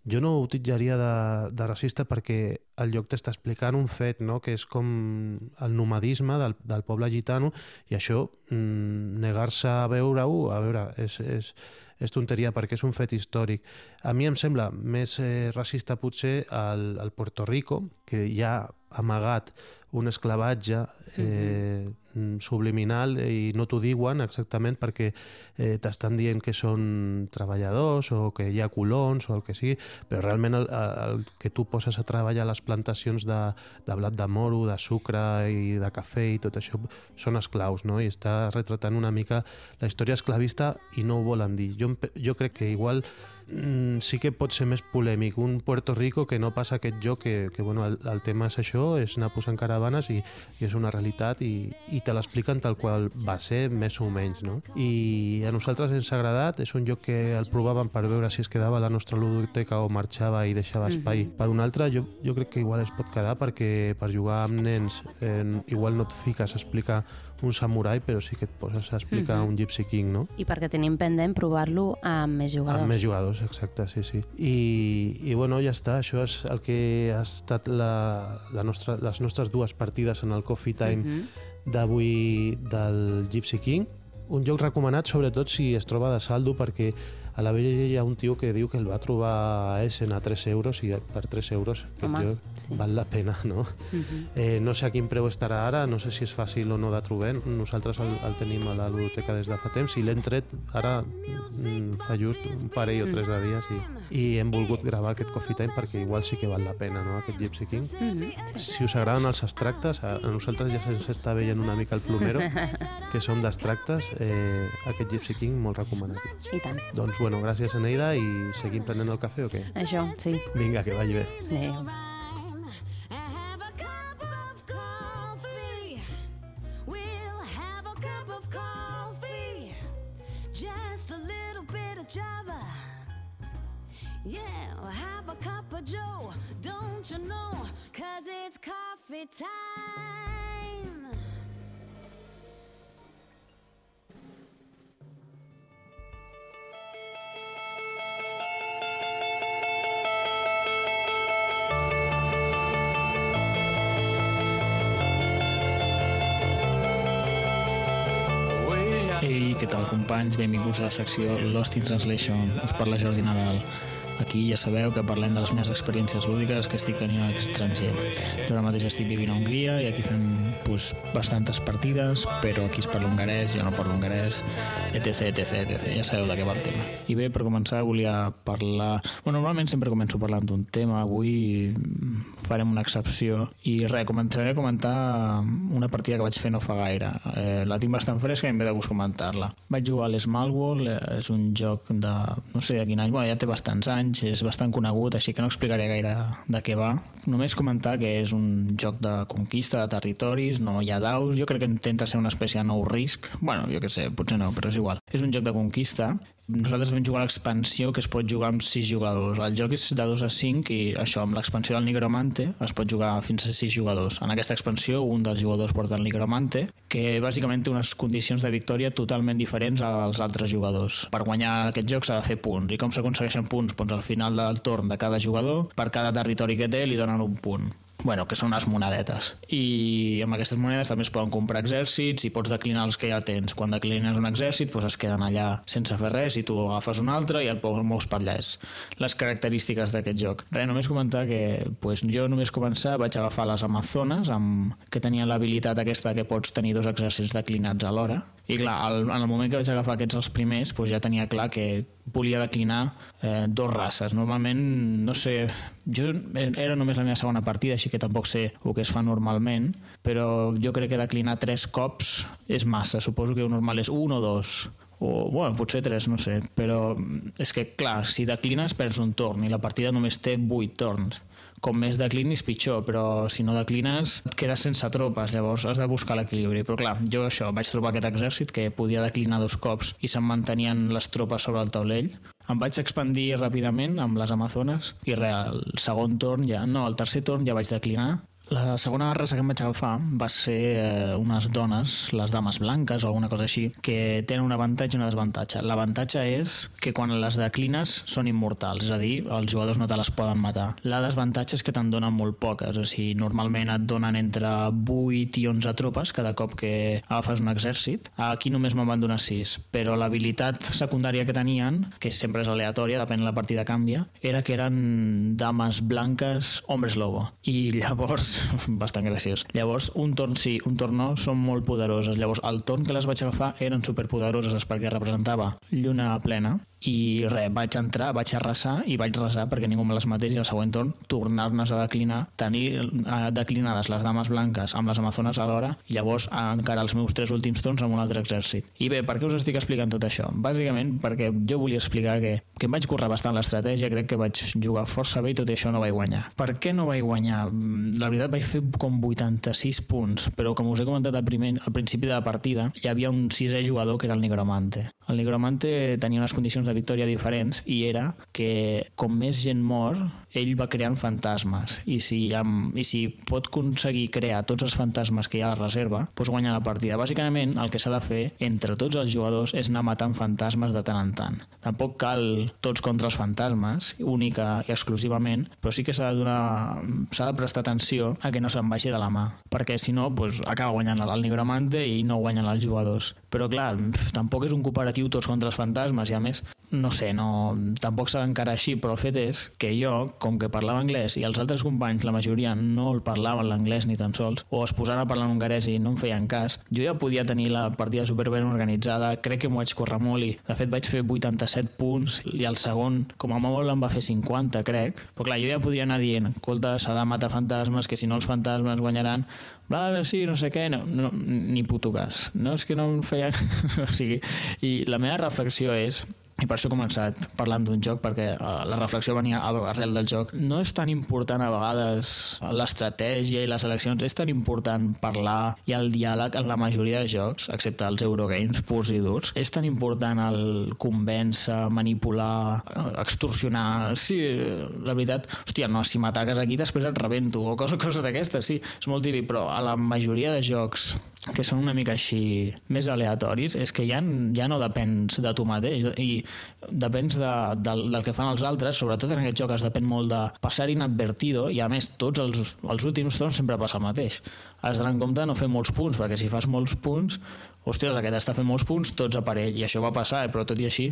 jo no ho utilitzaria de, de racista perquè el lloc t'està explicant un fet, no? que és com el nomadisme del, del poble gitano, i això, mm, negar-se a veure-ho, a veure, és, és, és tonteria perquè és un fet històric. A mi em sembla més eh, racista potser al, al Puerto Rico, que hi ha amagat un esclavatge eh, subliminal i no t'ho diuen exactament perquè eh, t'estan dient que són treballadors o que hi ha colons o el que sigui, però realment el, el que tu poses a treballar a les plantacions de, de blat de moro, de sucre i de cafè i tot això són esclaus, no? I està retratant una mica la història esclavista i no ho volen dir. Jo, jo crec que igual mm, sí que pot ser més polèmic un Puerto Rico que no passa aquest joc que, que bueno, el, el tema és això, és anar posant caravanes i, i és una realitat i, i te l'expliquen tal qual va ser, més o menys, no? I a nosaltres ens ha agradat, és un joc que el provàvem per veure si es quedava a la nostra ludoteca o marxava i deixava espai mm -hmm. per un altre, jo, jo crec que igual es pot quedar perquè per jugar amb nens eh, igual no et fiques a explicar un samurai, però sí que et poses a explicar mm -hmm. un Gypsy King, no? I perquè tenim pendent provar-lo amb més jugadors. Amb més jugadors, exacte, sí, sí. I, i bueno, ja està, això és el que ha estat la, la nostra, les nostres dues partides en el Coffee Time mm -hmm. d'avui del Gypsy King. Un joc recomanat sobretot si es troba de saldo perquè a la vella hi ha un tio que diu que el va trobar a Essen a 3 euros i per 3 euros Home, joc sí. val la pena, no? Uh -huh. Eh, no sé a quin preu estarà ara, no sé si és fàcil o no de trobar. Nosaltres el, el tenim a la ludoteca des de fa temps i l'hem tret ara mm, fa just un parell o tres de dies i, i hem volgut gravar aquest Coffee Time perquè igual sí que val la pena, no?, aquest Gypsy King. Uh -huh. sí. Si us agraden els extractes, a, a nosaltres ja se'ns està veient una mica el plomero, que som d'extractes, eh, aquest Gypsy King molt recomanat. I tant. Doncs bueno, gràcies Eneida i seguim prenent el cafè o què? Això, sí. Vinga, que vagi bé. Adéu. and have a cup of coffee. We'll have a cup of coffee. Just a little bit of java. Yeah, we'll have a cup of Joe. Don't you know? Cause it's coffee time. Què tal companys? Benvinguts a la secció Lost in Translation. Us parla Jordi Nadal. Aquí ja sabeu que parlem de les meves experiències lúdiques que estic tenint a l'estranger. Jo ara mateix estic vivint a Hongria i aquí fem pues, bastantes partides, però aquí es parla hongarès, jo no parlo hongarès, etc, etc, etc. Ja sabeu de què va el tema. I bé, per començar volia parlar... Bueno, normalment sempre començo parlant d'un tema, avui farem una excepció i res, començaré a comentar una partida que vaig fer no fa gaire. Eh, la tinc bastant fresca i em ve de gust comentar-la. Vaig jugar a l'Small World, eh, és un joc de... no sé de quin any, bueno, ja té bastants anys, és bastant conegut, així que no explicaré gaire de què va. Només comentar que és un joc de conquista de territoris, no hi ha daus, jo crec que intenta ser una espècie de nou risc. Bueno, jo què sé, potser no, però és igual. És un joc de conquista nosaltres vam jugar l'expansió que es pot jugar amb 6 jugadors. El joc és de 2 a 5 i això, amb l'expansió del Nigromante es pot jugar fins a 6 jugadors. En aquesta expansió un dels jugadors porta el Nigromante que bàsicament té unes condicions de victòria totalment diferents als altres jugadors. Per guanyar aquest joc s'ha de fer punts i com s'aconsegueixen punts? Doncs al final del torn de cada jugador, per cada territori que té li donen un punt bueno, que són unes monedetes. I amb aquestes monedes també es poden comprar exèrcits i pots declinar els que ja tens. Quan declines un exèrcit doncs es queden allà sense fer res i tu agafes un altre i el mous per allà. És les característiques d'aquest joc. Res, només comentar que pues, jo només començar vaig agafar les Amazones amb... que tenien l'habilitat aquesta que pots tenir dos exèrcits declinats alhora i clar, al, en el moment que vaig agafar aquests els primers doncs ja tenia clar que volia declinar eh, dos races. Normalment, no sé, jo era només la meva segona partida, així que tampoc sé el que es fa normalment, però jo crec que declinar tres cops és massa. Suposo que el normal és un o dos o bueno, potser tres, no sé, però és que clar, si declines perds un torn i la partida només té 8 torns com més declinis pitjor, però si no declines et quedes sense tropes, llavors has de buscar l'equilibri. Però clar, jo això, vaig trobar aquest exèrcit que podia declinar dos cops i se'n mantenien les tropes sobre el taulell. Em vaig expandir ràpidament amb les Amazones i res, el segon torn ja, no, el tercer torn ja vaig declinar la segona raça que em vaig agafar va ser eh, unes dones, les dames blanques o alguna cosa així, que tenen un avantatge i un desavantatge. L'avantatge és que quan les declines són immortals, és a dir, els jugadors no te les poden matar. La desavantatge és que te'n donen molt poques, o sigui, normalment et donen entre 8 i 11 tropes cada cop que agafes un exèrcit. Aquí només me'n van donar 6, però l'habilitat secundària que tenien, que sempre és aleatòria, depèn de la partida canvia, era que eren dames blanques, hombres lobo. I llavors bastant graciós. Llavors, un torn sí, un torn no, són molt poderoses. Llavors, el torn que les vaig agafar eren superpoderoses perquè representava lluna plena i res, vaig entrar, vaig arrasar i vaig resar perquè ningú me les matés i al següent torn tornar-nes a declinar, tenir declinades les dames blanques amb les amazones alhora i llavors encara els meus tres últims torns amb un altre exèrcit. I bé, per què us estic explicant tot això? Bàsicament perquè jo volia explicar que, que em vaig currar bastant l'estratègia, crec que vaig jugar força bé i tot això no vaig guanyar. Per què no vaig guanyar? La veritat vaig fer com 86 punts, però com us he comentat al, primer, al principi de la partida, hi havia un sisè jugador que era el Nigromante. El Nigromante tenia unes condicions de victòria diferents i era que com més gent mor, ell va creant fantasmes i si, amb, i si pot aconseguir crear tots els fantasmes que hi ha a la reserva, doncs guanya la partida. Bàsicament, el que s'ha de fer entre tots els jugadors és anar matant fantasmes de tant en tant. Tampoc cal tots contra els fantasmes, única i exclusivament, però sí que s'ha de donar s'ha de prestar atenció a que no se'n baixi de la mà, perquè si no, doncs, acaba guanyant el Nigromante i no guanyen els jugadors. Però clar, tampoc és un cooperatiu tots contra els fantasmes i a més no sé, no, tampoc s'ha d'encarar així, però el fet és que jo, com que parlava anglès i els altres companys, la majoria, no el parlaven l'anglès ni tan sols, o es posaven a parlar en hongarès i no em feien cas, jo ja podia tenir la partida superben organitzada, crec que m'ho vaig córrer molt i, de fet, vaig fer 87 punts i el segon, com a molt, em va fer 50, crec, però clar, jo ja podria anar dient, escolta, s'ha de matar fantasmes, que si no els fantasmes guanyaran, bla, sí, no sé què, no, no, ni puto cas. No és que no em feia... o sigui, i la meva reflexió és i per això he començat parlant d'un joc perquè uh, la reflexió venia arrel del joc. No és tan important a vegades l'estratègia i les eleccions és tan important parlar i el diàleg en la majoria de jocs excepte els Eurogames purs i durs. És tan important el convèncer manipular, extorsionar. Sí, la veritat hòstia, no, si m'ataques aquí després et rebento o coses, coses d'aquestes, sí, és molt típic però a la majoria de jocs que són una mica així més aleatoris és que ja, ja no depens de tu mateix. I depens de, del, del que fan els altres. Sobretot en aquest joc es depèn molt de passar inadvertido i a més tots els, els últims torns sempre passa el mateix. Has d'anar en compte de no fer molts punts perquè si fas molts punts ostres, aquest està fent molts punts, tots a parell, i això va passar, eh? però tot i així,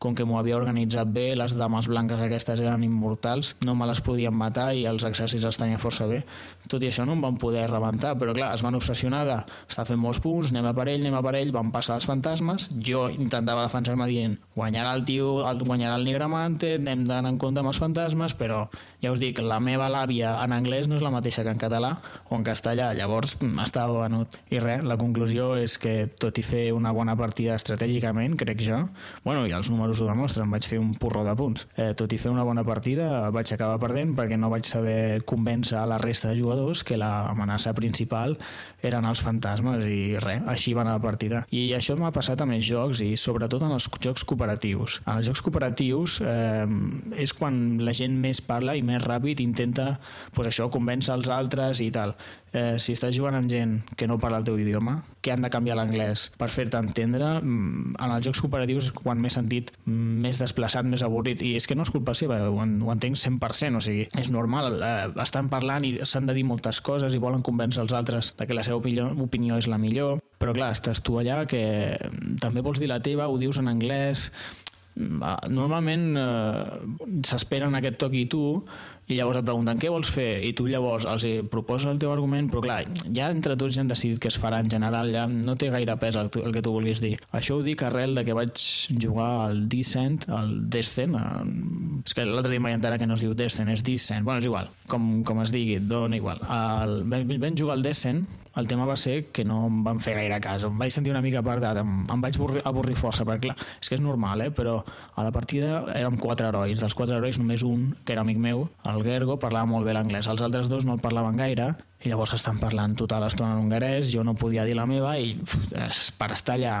com que m'ho havia organitzat bé, les dames blanques aquestes eren immortals, no me les podien matar i els exèrcits els tenia força bé. Tot i això no em van poder rebentar, però clar, es van obsessionar de està fent molts punts, anem a parell, anem a parell, van passar els fantasmes, jo intentava defensar-me dient guanyarà el tio, guanyarà el Nigramante, anem d'anar en compte amb els fantasmes, però ja us dic, la meva làbia en anglès no és la mateixa que en català o en castellà, llavors estava venut. I res, la conclusió és que tot i fer una bona partida estratègicament, crec jo, bueno, i els números ho demostren, vaig fer un porró de punts. Eh, tot i fer una bona partida, vaig acabar perdent perquè no vaig saber convèncer a la resta de jugadors que l'amenaça principal eren els fantasmes i res, així va anar la partida. I això m'ha passat a més jocs i sobretot en els jocs cooperatius. En els jocs cooperatius eh, és quan la gent més parla i més ràpid intenta pues això, convèncer els altres i tal eh, si estàs jugant amb gent que no parla el teu idioma, que han de canviar l'anglès per fer-te entendre, mm, en els jocs cooperatius quan m'he sentit més desplaçat, més avorrit, i és que no és culpa seva, ho, ho entenc 100%, o sigui, és normal, eh, estan parlant i s'han de dir moltes coses i volen convèncer els altres de que la seva opinió, opinió és la millor, però clar, estàs tu allà que també vols dir la teva, ho dius en anglès, normalment eh, s'esperen aquest toc i tu i llavors et pregunten què vols fer i tu llavors els proposes el teu argument però clar, ja entre tots ja han decidit què es farà en general, ja no té gaire pes el, el que tu vulguis dir. Això ho dic arrel de que vaig jugar al Descent, al Descent, eh, és que l'altre dia m'he que no es diu Descent, és Descent, bueno, és igual, com, com es digui, dona igual. El, vam, vam jugar al Descent, el tema va ser que no em van fer gaire cas, em vaig sentir una mica apartat, em, em vaig avorrir, avorrir força, perquè clar, és que és normal, eh? però a la partida érem quatre herois, dels quatre herois només un, que era amic meu, el Gergo, parlava molt bé l'anglès, els altres dos no el parlaven gaire, i llavors estan parlant tota l'estona en hongarès, jo no podia dir la meva i uf, per estar allà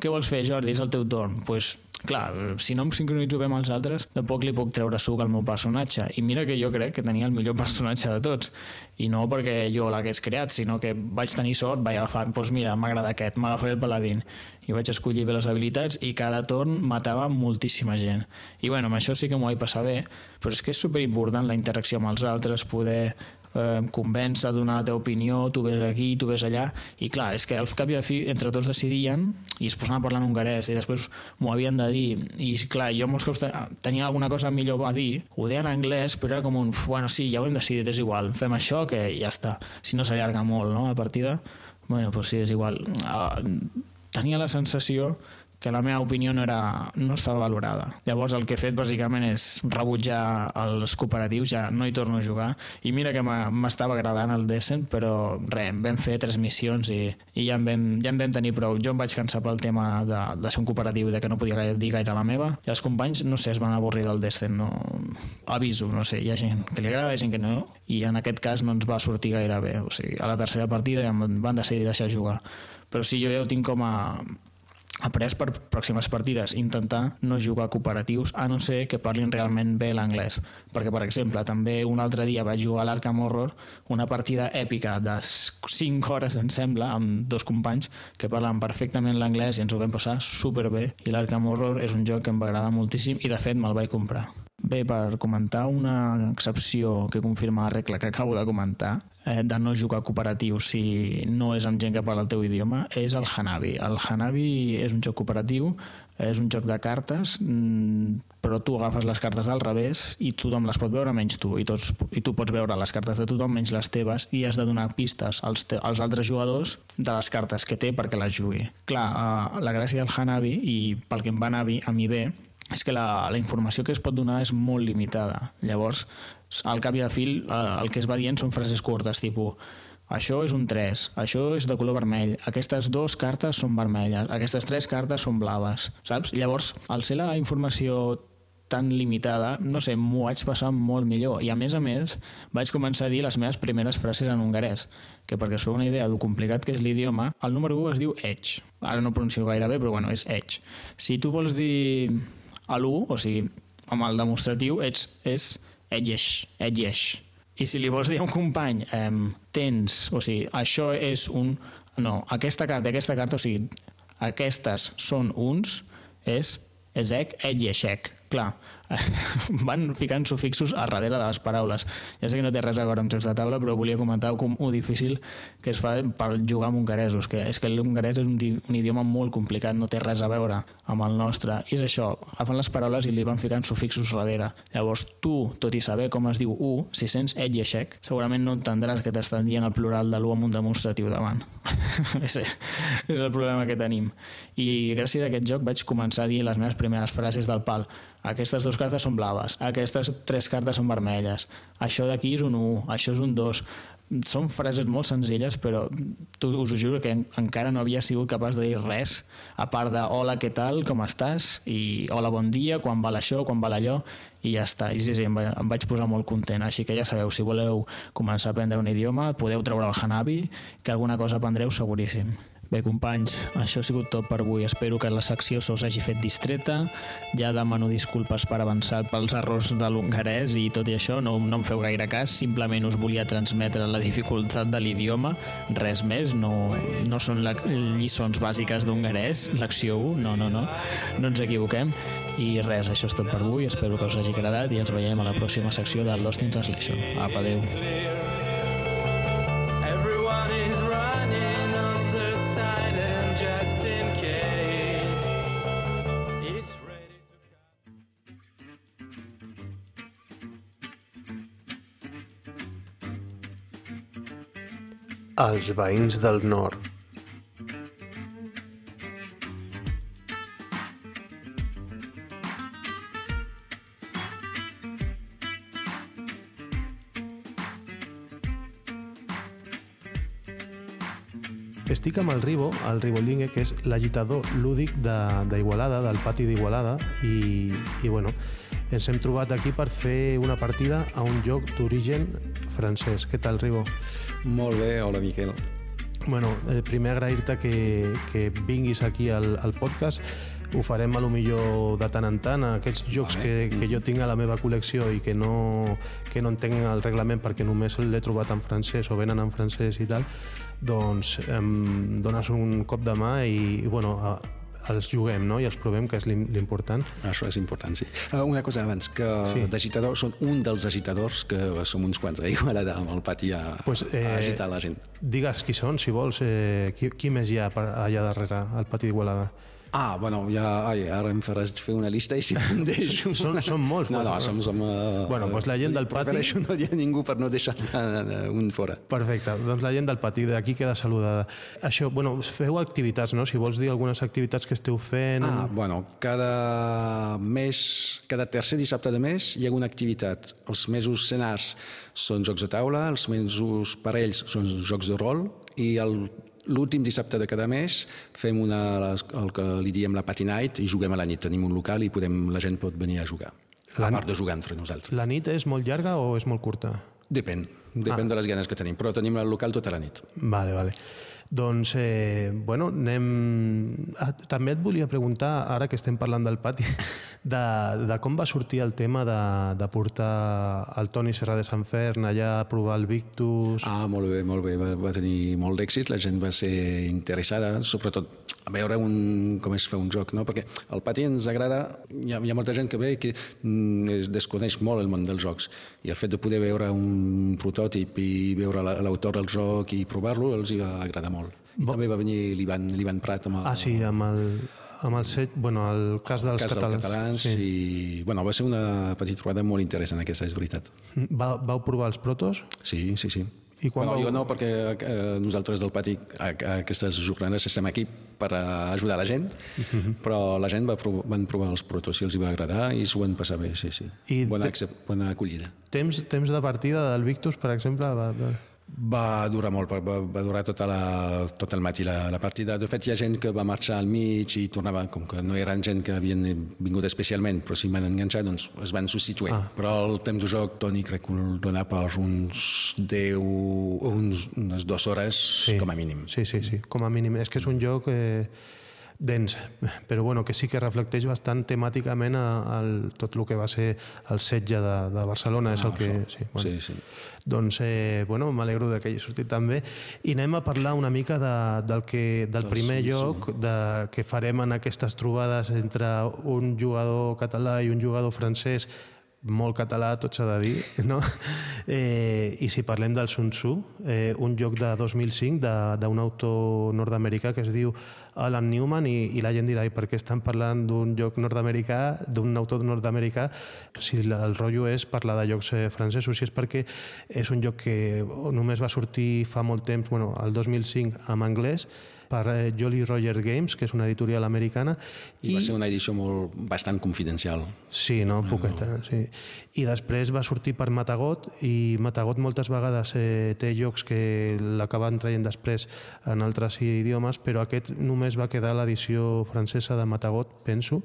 què vols fer, Jordi? És el teu torn. Doncs pues, clar, si no em sincronitzo bé amb els altres, tampoc li puc treure suc al meu personatge. I mira que jo crec que tenia el millor personatge de tots. I no perquè jo l'hagués creat, sinó que vaig tenir sort, vaig agafar, doncs mira, m'agrada aquest, m'agafaré el paladín. I vaig escollir bé les habilitats i cada torn matava moltíssima gent. I bueno, amb això sí que m'ho vaig passar bé, però és que és superimportant la interacció amb els altres, poder eh, convenç a donar la teva opinió, tu ves aquí, tu ves allà, i clar, és que al cap i a fi entre tots decidien i es posaven a parlar en hongarès i després m'ho havien de dir. I clar, jo molts cops tenia alguna cosa millor a dir, ho deien en anglès però era com un, bueno, sí, ja ho hem decidit, és igual, fem això que ja està, si no s'allarga molt no, la partida, bueno, doncs sí, és igual. Uh, tenia la sensació que la meva opinió no, era, no estava valorada. Llavors el que he fet bàsicament és rebutjar els cooperatius, ja no hi torno a jugar, i mira que m'estava agradant el Descent, però res, vam fer tres missions i, i ja, en vam, ja en vam tenir prou. Jo em vaig cansar pel tema de, de ser un cooperatiu de que no podia dir gaire la meva, i els companys, no sé, es van avorrir del Descent, no... aviso, no sé, hi ha gent que li agrada, hi ha gent que no, i en aquest cas no ens va sortir gaire bé, o sigui, a la tercera partida ja van decidir deixar jugar. Però sí, jo ja ho tinc com a, après per pròximes partides intentar no jugar cooperatius a no ser que parlin realment bé l'anglès. Perquè per exemple també un altre dia vaig jugar a l'Arkham Horror una partida èpica de 5 hores em sembla amb dos companys que parlen perfectament l'anglès i ens ho vam passar superbé. I l'Arkham Horror és un joc que em va agradar moltíssim i de fet me'l vaig comprar Bé, per comentar una excepció que confirma la regla que acabo de comentar, eh, de no jugar cooperatiu si no és amb gent que parla el teu idioma, és el Hanabi. El Hanabi és un joc cooperatiu, és un joc de cartes, mmm, però tu agafes les cartes del revés i tothom les pot veure menys tu, i, tots, i tu pots veure les cartes de tothom menys les teves i has de donar pistes als, te, als altres jugadors de les cartes que té perquè les jugui. Clar, eh, la gràcia del Hanabi, i pel que em va anar a mi bé, és que la, la informació que es pot donar és molt limitada. Llavors, al cap i a fil, el que es va dient són frases curtes, tipus això és un 3, això és de color vermell, aquestes dues cartes són vermelles, aquestes tres cartes són blaves, saps? Llavors, al ser la informació tan limitada, no sé, m'ho vaig passar molt millor. I a més a més, vaig començar a dir les meves primeres frases en hongarès, que perquè us feu una idea del complicat que és l'idioma, el número 1 es diu edge. Ara no pronuncio gaire bé, però bueno, és edge. Si tu vols dir a l'1, o sigui, amb el demostratiu, ets, és etllex, etllex. I si li vols dir a un company, eh, tens, o sigui, això és un... No, aquesta carta, aquesta carta, o sigui, aquestes són uns, és ezec, etllex, clar, van ficant sufixos a darrere de les paraules. Ja sé que no té res a veure amb jocs de taula, però volia comentar com ho difícil que es fa per jugar amb hongaresos, que és que l'hongarès és un, un idioma molt complicat, no té res a veure amb el nostre. I és això, agafen les paraules i li van ficant sufixos darrere. Llavors tu, tot i saber com es diu u, si sents et i aixec, segurament no entendràs que t'estan dient el plural de l'u amb un demostratiu davant. és, és el problema que tenim. I gràcies a aquest joc vaig començar a dir les meves primeres frases del pal aquestes dues cartes són blaves, aquestes tres cartes són vermelles, això d'aquí és un 1, això és un 2. Són frases molt senzilles, però tu, us ho juro que encara no havia sigut capaç de dir res, a part de hola, què tal, com estàs, i hola, bon dia, quan val això, quan val allò, i ja està. I sí, sí, em, em vaig posar molt content. Així que ja sabeu, si voleu començar a aprendre un idioma, podeu treure el Hanabi, que alguna cosa aprendreu seguríssim. Bé, companys, això ha sigut tot per avui. Espero que la secció se us hagi fet distreta. Ja demano disculpes per avançar pels errors de l'hongarès i tot i això no, no em feu gaire cas. Simplement us volia transmetre la dificultat de l'idioma. Res més, no, no són la, lliçons bàsiques d'hongarès, l'acció 1, no, no, no. No ens equivoquem. I res, això és tot per avui. Espero que us hagi agradat i ens veiem a la pròxima secció de Lost in Translation. Apa, adeu. Els veïns del nord. Estic amb el Ribo, el Riboldingue, que és l'agitador lúdic d'Igualada, de, del pati d'Igualada, i, i bueno, ens hem trobat aquí per fer una partida a un joc d'origen francès. Què tal, Ribo? Molt bé, hola Miquel. Bueno, eh, primer agrair-te que, que vinguis aquí al, al podcast. Ho farem a lo millor de tant en tant, aquests jocs Vale. que, que jo tinc a la meva col·lecció i que no, que no entenc el reglament perquè només l'he trobat en francès o venen en francès i tal, doncs em dones un cop de mà i, i bueno, a, els juguem no? i els provem, que és l'im- l'important. Això és important, sí. Uh, una cosa abans, que Sí. d'agitadors són un dels agitadors que som uns quants a Igualada amb el pati a, Pues, eh... eh, a agitar la gent. Digues qui són, si vols, eh, qui, qui més hi ha per, allà darrere, al pati d'Igualada. Ah, bueno, ja, ai, ara em faràs fer una llista i si em deixo... Són- són molts, No, no, som... som uh, Bueno, doncs la gent del pati- Prefereixo no dir a ningú per no deixar uh, un fora. Perfecte, doncs la gent del pati d'aquí queda saludada. Això, bueno, feu activitats, no? Si vols dir algunes activitats que esteu fent... Ah, bueno, cada mes, cada tercer dissabte de mes hi ha una activitat. Els mesos senars són jocs de taula, els mesos parells són jocs de rol i el L'últim dissabte de cada mes fem una, el que li diem la Party Night i juguem a la nit. Tenim un local i podem, la gent pot venir a jugar. La A nit- part de jugar entre nosaltres. La nit és molt llarga o és molt curta? Depèn, depèn Ah. de les ganes que tenim, però tenim el local tota la nit. Vale, vale. Doncs, eh, bueno, anem... Ah, també et volia preguntar, ara que estem parlant del pati, de, de com va sortir el tema de, de portar el Toni Serra de Sant Fern allà a provar el Victus... Ah, molt bé, molt bé. Va, va tenir molt d'èxit, la gent va ser interessada, sobretot a veure un, com es fa un joc, no? perquè al pati ens agrada, hi ha, hi ha molta gent que ve que mm, es desconeix molt el món dels jocs, i el fet de poder veure un prototip i veure la- l'autor del joc i provar-lo els hi va agradar molt. I també va venir l'Ivan Prat amb el, Ah, sí, amb el, amb el, set, bueno, el cas dels cas dels catalans. catalans Sí. i bueno, va ser una petita trobada molt interessant aquesta, és veritat. Va, vau provar els protos? Sí, sí, sí. I quan bueno, vau- jo no, perquè eh, nosaltres del pati a, a aquestes jornades estem aquí per a ajudar la gent, Mhm. però la gent va provar, van provar els protos i els hi va agradar i s'ho van passar bé, sí, sí. I bona, te- bona acollida. Temps, temps de partida del Victus, per exemple? Va, va... Va durar molt, va, va durar tota la, tot el matí la, la partida. De fet, hi ha gent que va marxar al mig i tornava, com que no eren gent que havien vingut especialment, però si van enganxar, doncs es van substituir. Ah. Però el temps de joc, Toni, crec que el dona per uns 10, uns, unes dues hores Sí. com a mínim. Sí, sí, sí, com a mínim. És que és un joc eh, dens, però bueno, que sí que reflecteix bastant temàticament a, al, tot el que va ser el setge de, de Barcelona, és Ah, el que... això. Sí, bueno. Sí, sí. Doncs, eh, bueno, m'alegro de que hagi sortit també. I anem a parlar una mica de, del, que, del Del primer Sun lloc de, que farem en aquestes trobades entre un jugador català i un jugador francès molt català, tot s'ha de dir, no? Eh, I si parlem del Sun Tzu, eh, un joc de 2005 de- d'un autor nord-americà que es diu Alan Newman i, i la gent dirà, i per què estan parlant d'un joc nord-americà, d'un autor nord-americà, si el rotllo és parlar de jocs eh, francesos, si és perquè és un joc que només va sortir fa molt temps, bueno, el 2005 en anglès, per eh, Jolly Roger Games, que és una editorial americana. I, va ser una edició molt, bastant confidencial. Sí, no? Poqueta, sí. I després va sortir per Matagot i Matagot moltes vegades eh, té jocs que l'acaben traient després en altres idiomes, però aquest només va quedar l'edició francesa de Matagot, penso.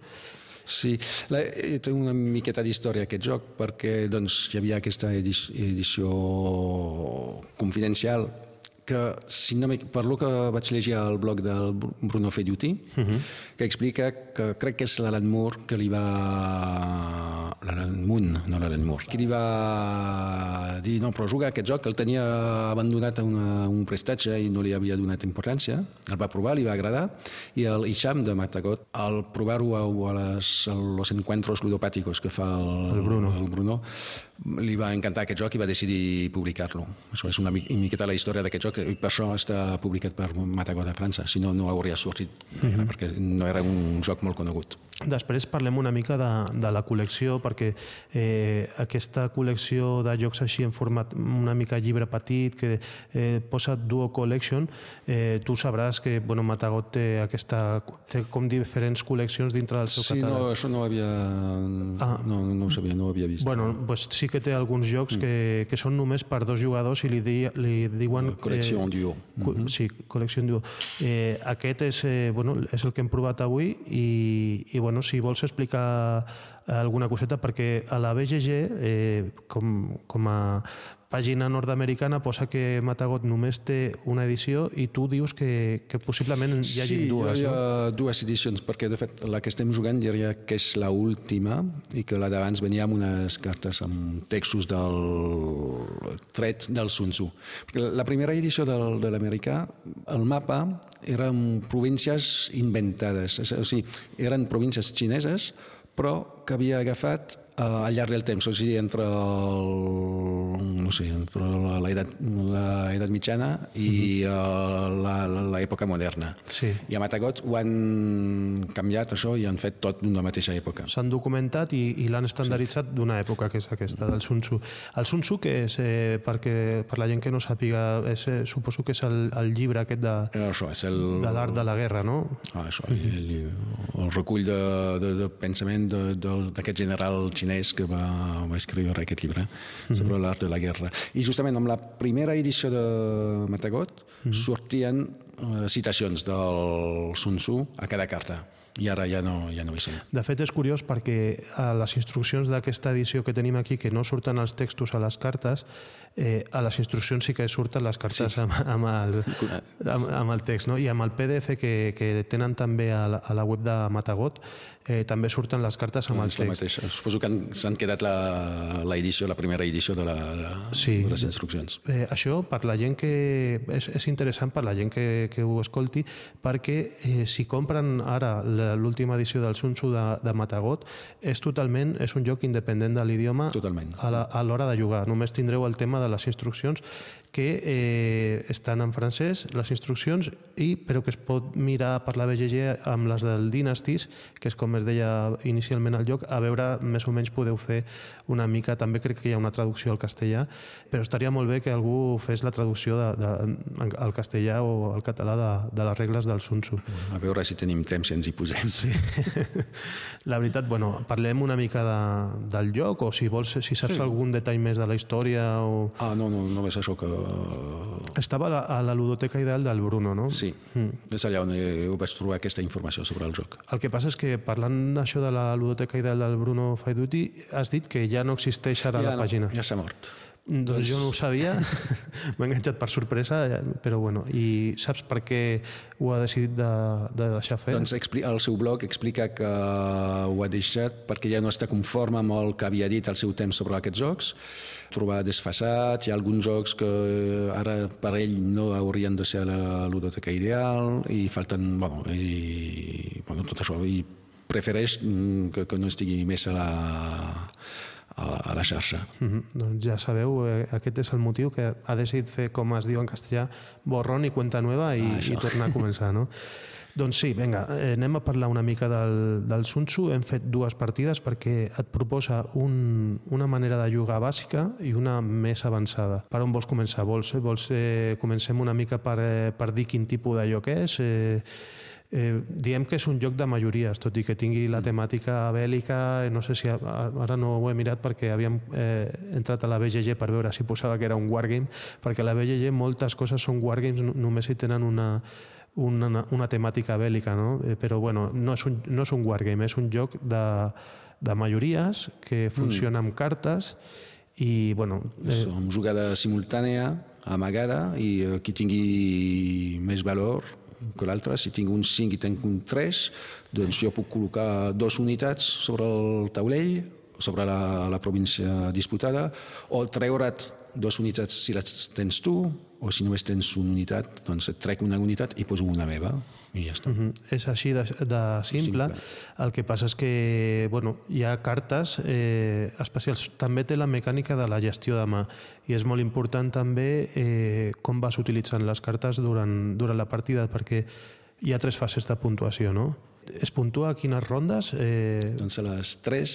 Sí, la, eh, té una miqueta d'història aquest joc perquè doncs, hi havia aquesta edició, edició confidencial que, si no per lo que vaig llegir al blog del Bru- Bruno Felluti, uh -huh. que explica que crec que és l'Alan Moore que li va... L'Alan Moon, no l'Alan Moore, que li va dir, no, però juga aquest joc, el tenia abandonat a una, un prestatge i no li havia donat importància, el va provar, li va agradar, i el Isham de Matagot, al provar-ho a, a, les, a los encuentros ludopàticos que fa el, El Bruno. el Bruno, li va encantar aquest joc i va decidir publicar-lo. Això és una mi- miqueta la història d'aquest joc i per això està publicat per Matagot a França, si no, no hauria sortit, gaire, perquè no era un joc molt conegut. Després parlem una mica de, de la col·lecció, perquè eh, aquesta col·lecció de jocs així en format una mica llibre petit, que eh, posa Duo Collection, eh, tu sabràs que bueno, Matagot té, aquesta, té com diferents col·leccions dintre del seu Sí, catàleg. no, això no havia... Ah. No, no ho sabia, no ho havia vist. Bueno, pues sí que té alguns jocs Mm. que, que són només per dos jugadors i li, di, li diuen... Col·lecció en duo. cu- Sí, col·lecció duo. Eh, aquest és, eh, bueno, és el que hem provat avui i, i bueno, si vols explicar alguna coseta, perquè a la BGG, eh, com, com a pàgina nord-americana posa que Matagot només té una edició i tu dius que, que possiblement hi hagi sí, dues, hi ha no? dues edicions, perquè de fet la que estem jugant diria que és la última i que la d'abans venia amb unes cartes amb textos del tret del Sun Tzu. Perquè la primera edició del, de l'americà, el mapa eren províncies inventades, o sigui, eren províncies xineses però que havia agafat eh, al llarg del temps, o sigui, entre el, no sé, entre la- l'edat la edat mitjana i uh l'època moderna. Sí. I a Matagot ho han canviat això i han fet tot d'una mateixa època. S'han documentat i, i l'han estandarditzat d'una època, que és aquesta, del Sun Tzu. El Sun Tzu, que és, eh, perquè, per la gent que no sàpiga, és, eh, suposo que és el, el llibre aquest de, Això és el... de l'art de la guerra, no? Ah, això, el, el recull de, de, de pensament d'aquest general xinès que va, va escriure aquest llibre sobre l'art de la guerra. I justament amb la primera edició de Matagot sortien eh, citacions del Sun Tzu a cada carta i ara ja no, ja no hi són. De fet, és curiós perquè a les instruccions d'aquesta edició que tenim aquí, que no surten els textos a les cartes, eh, a les instruccions sí que surten les cartes sí. amb, amb, el, amb, amb el text. No? I amb el PDF que, que tenen també a la, a la web de Matagot, eh, també surten les cartes amb el És la text. mateixa. Suposo que han- s'han quedat la, la edició, la primera edició de, la, la, Sí. de les instruccions. Eh, això, per la gent que... És, és interessant per la gent que, que ho escolti, perquè eh, si compren ara l'última edició del Sun Tzu de, de Matagot, és totalment, és un joc independent de l'idioma a l'hora de jugar. Només tindreu el tema de les instruccions que eh, estan en francès, les instruccions, i però que es pot mirar per la BGG amb les del Dynasties, que és com es deia inicialment al joc, a veure, més o menys podeu fer una mica, també crec que hi ha una traducció al castellà, però estaria molt bé que algú fes la traducció de, de, al castellà o al català de, de les regles del Sun Tzu. A veure si tenim temps i ens hi posem. Sí. La veritat, bueno, parlem una mica de, del joc, o si vols, si saps Sí. algun detall més de la història o... Ah, no, no, només això que... Estava a la, a la ludoteca ideal del Bruno, no? Sí, mm. és allà on eh, vaig trobar aquesta informació sobre el joc. El que passa és que parlant d'això de la ludoteca ideal del Bruno Faiduti, has dit que ja no existeix ara ja la no, pàgina. Ja s'ha mort. Doncs jo no ho sabia, m'ha enganxat per sorpresa, eh, però bueno, i saps per què ho ha decidit de, de deixar fer? Doncs el seu blog explica que ho ha deixat perquè ja no està conforme amb el que havia dit al seu temps sobre aquests jocs, trobar desfasats, hi ha alguns jocs que ara per ell no haurien de ser la ludoteca ideal i falten, bueno, i, bueno tot això, i prefereix mm, que, que no estigui més a la, a la, a la xarxa. Mhm, Doncs ja sabeu, eh, aquest és el motiu que ha decidit fer, com es diu en castellà, borrón i cuenta nueva i, Ah, i tornar a començar, no? doncs sí, vinga, eh, anem a parlar una mica del, del Sun Tzu. Hem fet dues partides perquè et proposa un, una manera de jugar bàsica i una més avançada. Per on vols començar? Vols, vols eh, comencem una mica per, eh, per dir quin tipus de joc és? Eh, Eh, diem que és un joc de majories, tot i que tingui la temàtica bèl·lica, eh, no sé si a- ara no ho he mirat perquè havíem eh, entrat a la BGG per veure si posava que era un wargame, perquè a la BGG moltes coses són wargames, no- només si tenen una, una, una temàtica bèl·lica, no? Eh, però bueno, no és, un, no és un wargame, és un joc de, de majories que funciona amb cartes i, bueno... És amb jugada simultània, amagada, i eh, qui tingui més valor que l'altre, si tinc un 5 i tinc un 3, doncs jo puc col·locar dues unitats sobre el taulell, sobre la, la província disputada, o treure't dues unitats si les tens tu, o si només tens una unitat, doncs et trec una unitat i poso una meva, i ja està. Mhm. És així de, de simple. Simple. El que passa és que bueno, hi ha cartes eh, especials. També té la mecànica de la gestió de mà i és molt important també eh, com vas utilitzant les cartes durant, durant la partida perquè hi ha tres fases de puntuació, no? Es puntua a quines rondes? Eh, Doncs a les 3,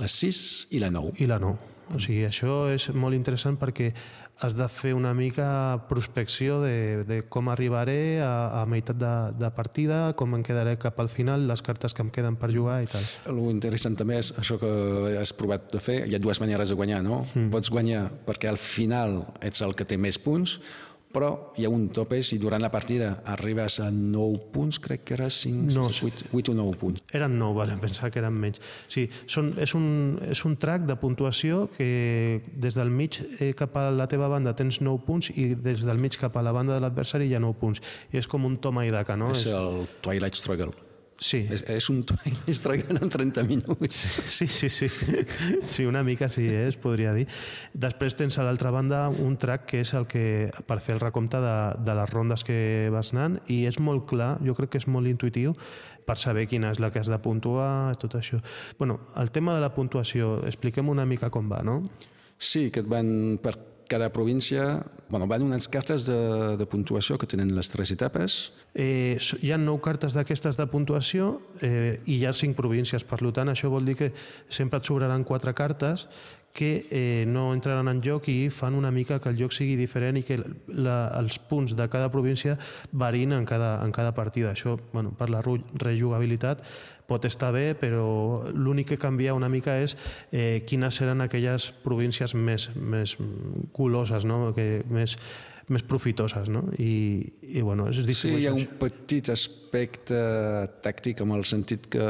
les 6 i la 9. I la 9. O sigui, això és molt interessant perquè has de fer una mica prospecció de, de com arribaré a, a meitat de, de partida, com em quedaré cap al final, les cartes que em queden per jugar i tal. El interessant també és això que has provat de fer. Hi ha dues maneres de guanyar, no? Mm. Pots guanyar perquè al final ets el que té més punts però hi ha un tope, si durant la partida arribes a 9 punts, crec que era 5, No, 8, 8 o 9 punts. Eren 9, vale, em pensava que eren menys. Sí, són, és, un, és un track de puntuació que des del mig eh, cap a la teva banda tens 9 punts i des del mig cap a la banda de l'adversari hi ha 9 punts. I és com un toma i daca, no? És el Twilight Struggle. Sí. És, és un Twilight Struggle en 30 minuts. Sí, sí, sí. Sí, una mica sí, eh, es podria dir. Després tens a l'altra banda un track que és el que, per fer el recompte de, de les rondes que vas anant, i és molt clar, jo crec que és molt intuitiu, per saber quina és la que has de puntuar, tot això. bueno, el tema de la puntuació, expliquem una mica com va, no? Sí, que et van per cada província... Bueno, van unes cartes de, de puntuació que tenen les tres etapes. Eh, hi ha nou cartes d'aquestes de puntuació eh, i hi ha cinc províncies. Per tant, això vol dir que sempre et sobraran quatre cartes que eh, no entraran en joc i fan una mica que el joc sigui diferent i que la, els punts de cada província varin en cada, en cada partida. Això, bueno, per la rejugabilitat, pot estar bé, però l'únic que canvia una mica és eh, quines seran aquelles províncies més, més goloses, no? que, més, més profitoses. No? I, I, bueno, es Sí, hi ha un petit aspecte tàctic amb el sentit que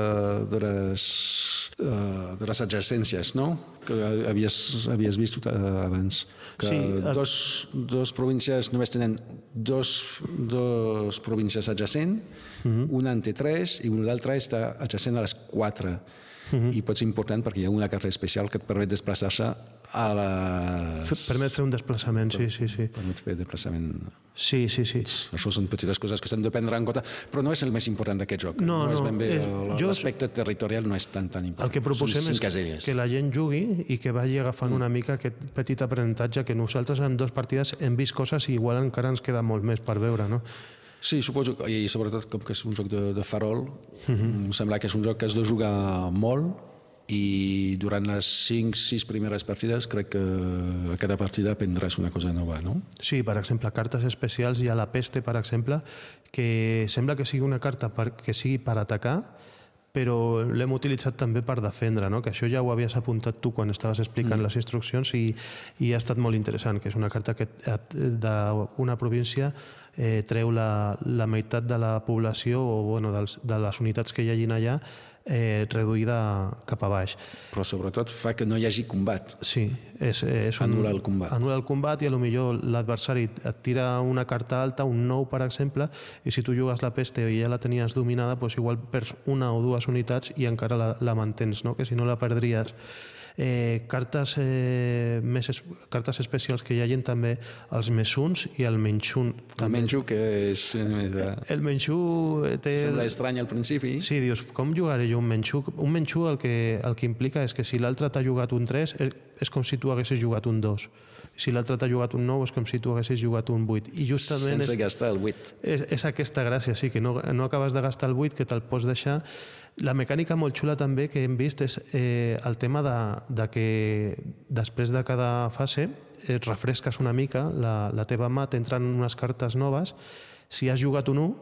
de les, uh, de les adjacències, no? Que havies, havies vist uh, abans. Que Sí, el- dos, dos províncies només tenen dos, dos províncies adjacents, Mhm. una en té tres i l'altra està adjacent a les quatre. Mhm. I pot ser important perquè hi ha una carta especial que et permet desplaçar-se a les... Permet fer un desplaçament, sí, sí, sí. Permet fer desplaçament Sí, sí, sí. això són petites coses que s'han de prendre en compte, però no és el més important d'aquest joc. No, és no, ben bé, és- el- jo- l'aspecte territorial no és tan tan important. El que proposem és caselles. que la gent jugui i que vagi agafant una mica aquest petit aprenentatge que nosaltres en dues partides hem vist coses i igual encara ens queda molt més per veure, no? Sí, suposo, que- i sobretot com que és un joc de, de farol, Mhm. em sembla que és un joc que has de jugar molt i durant les 5-6 primeres partides crec que a cada partida aprendràs una cosa nova, no? Sí, per exemple, cartes especials hi ha la peste, per exemple, que sembla que sigui una carta per, que sigui per atacar, però l'hem utilitzat també per defendre, no? que això ja ho havies apuntat tu quan estaves explicant mm. les instruccions i, i ha estat molt interessant, que és una carta que d'una província eh, treu la, la meitat de la població o bueno, dels, de les unitats que hi hagin allà eh, reduïda cap a baix. Però sobretot fa que no hi hagi combat. Sí, és, és un, Anul·la el combat. Anul·la el combat i a lo millor l'adversari et tira una carta alta, un 9 per exemple, i si tu jugues la peste i ja la tenies dominada, doncs igual perds una o dues unitats i encara la, la mantens, no? que si no la perdries. Eh, cartes, eh, més es, cartes especials que hi hagin també els mesuns i el menxun. El menjo, que és... eh, El menxú té... Sembla estrany al principi. Sí, dius, com jugaré jo un menxú? Un menxú el que, el que implica és que si l'altre t'ha jugat un 3 és, és com si tu haguessis jugat un 2. Si l'altre t'ha jugat un 9 és com si tu haguessis jugat un 8. I justament Sense és, gastar el 8. és, és aquesta gràcia, sí, que no, no acabes de gastar el 8, que te'l pots deixar. La mecànica molt xula també que hem vist és eh, el tema de, de que després de cada fase et refresques una mica la, la teva mà, t'entren unes cartes noves, si has jugat un 1,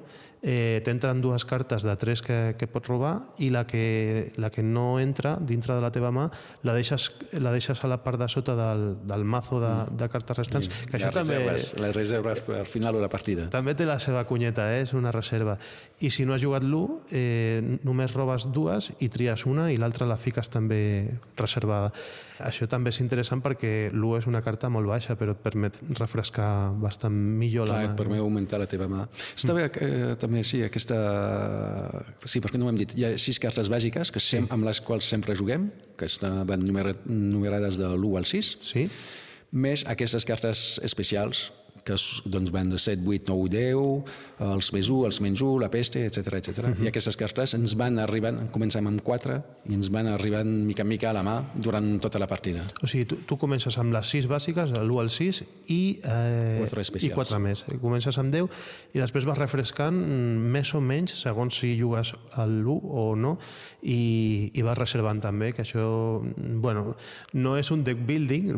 eh, t'entren dues cartes de 3 que, que pots robar i la que, la que no entra dintre de la teva mà la deixes, la deixes a la part de sota del, del mazo de, de cartes restants. que això les també... reserves, les reserves al final de la partida. També té la seva cunyeta, eh? és una reserva. I si no has jugat l'1, eh, només robes dues i tries una i l'altra la fiques també reservada. Això també és interessant perquè l'1 és una carta molt baixa, però et permet refrescar bastant millor Clar, la et mà. permet augmentar la teva mà. Està bé, eh, també, sí, aquesta... Sí, perquè no ho hem dit. Hi ha sis cartes bàsiques que sem... amb les quals sempre juguem, que estan, van numerades de l'1 al 6, Sí? més aquestes cartes especials que doncs, van de 7, 8, 9, 10, els més 1, els menys 1, la peste, etc etc. Mhm. I aquestes cartes ens van arribant, comencem amb 4, i ens van arribant mica en mica a la mà durant tota la partida. O sigui, tu, tu comences amb les 6 bàsiques, l'1 al 6, i, eh, Quatre especials. i 4 més. Comences amb 10 i després vas refrescant més o menys, segons si jugues a l'1 o no, i, i vas reservant també, que això, bueno, no és un deck building,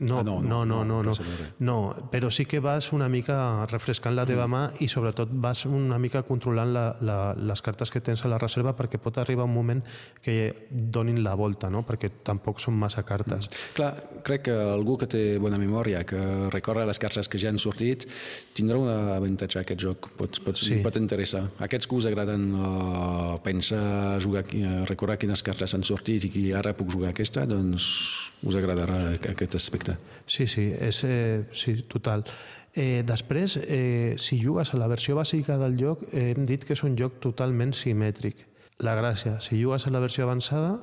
no, Ah, no, no, no, no, no, no, no, no, però sí que que vas una mica refrescant la teva mà i sobretot vas una mica controlant la, la, les cartes que tens a la reserva perquè pot arribar un moment que donin la volta, no? perquè tampoc són massa cartes. Clar, crec que algú que té bona memòria, que recorre les cartes que ja han sortit, tindrà un avantatge aquest joc, pot, pot, Sí. pot interessar. Aquests que us agraden uh, pensar, jugar, uh, recordar quines cartes han sortit i que ara puc jugar aquesta, doncs us agradarà aquest aspecte. Sí, sí, és, eh, sí total. Eh, després, eh, si jugues a la versió bàsica del joc, eh, hem dit que és un joc totalment simètric. La gràcia, si jugues a la versió avançada,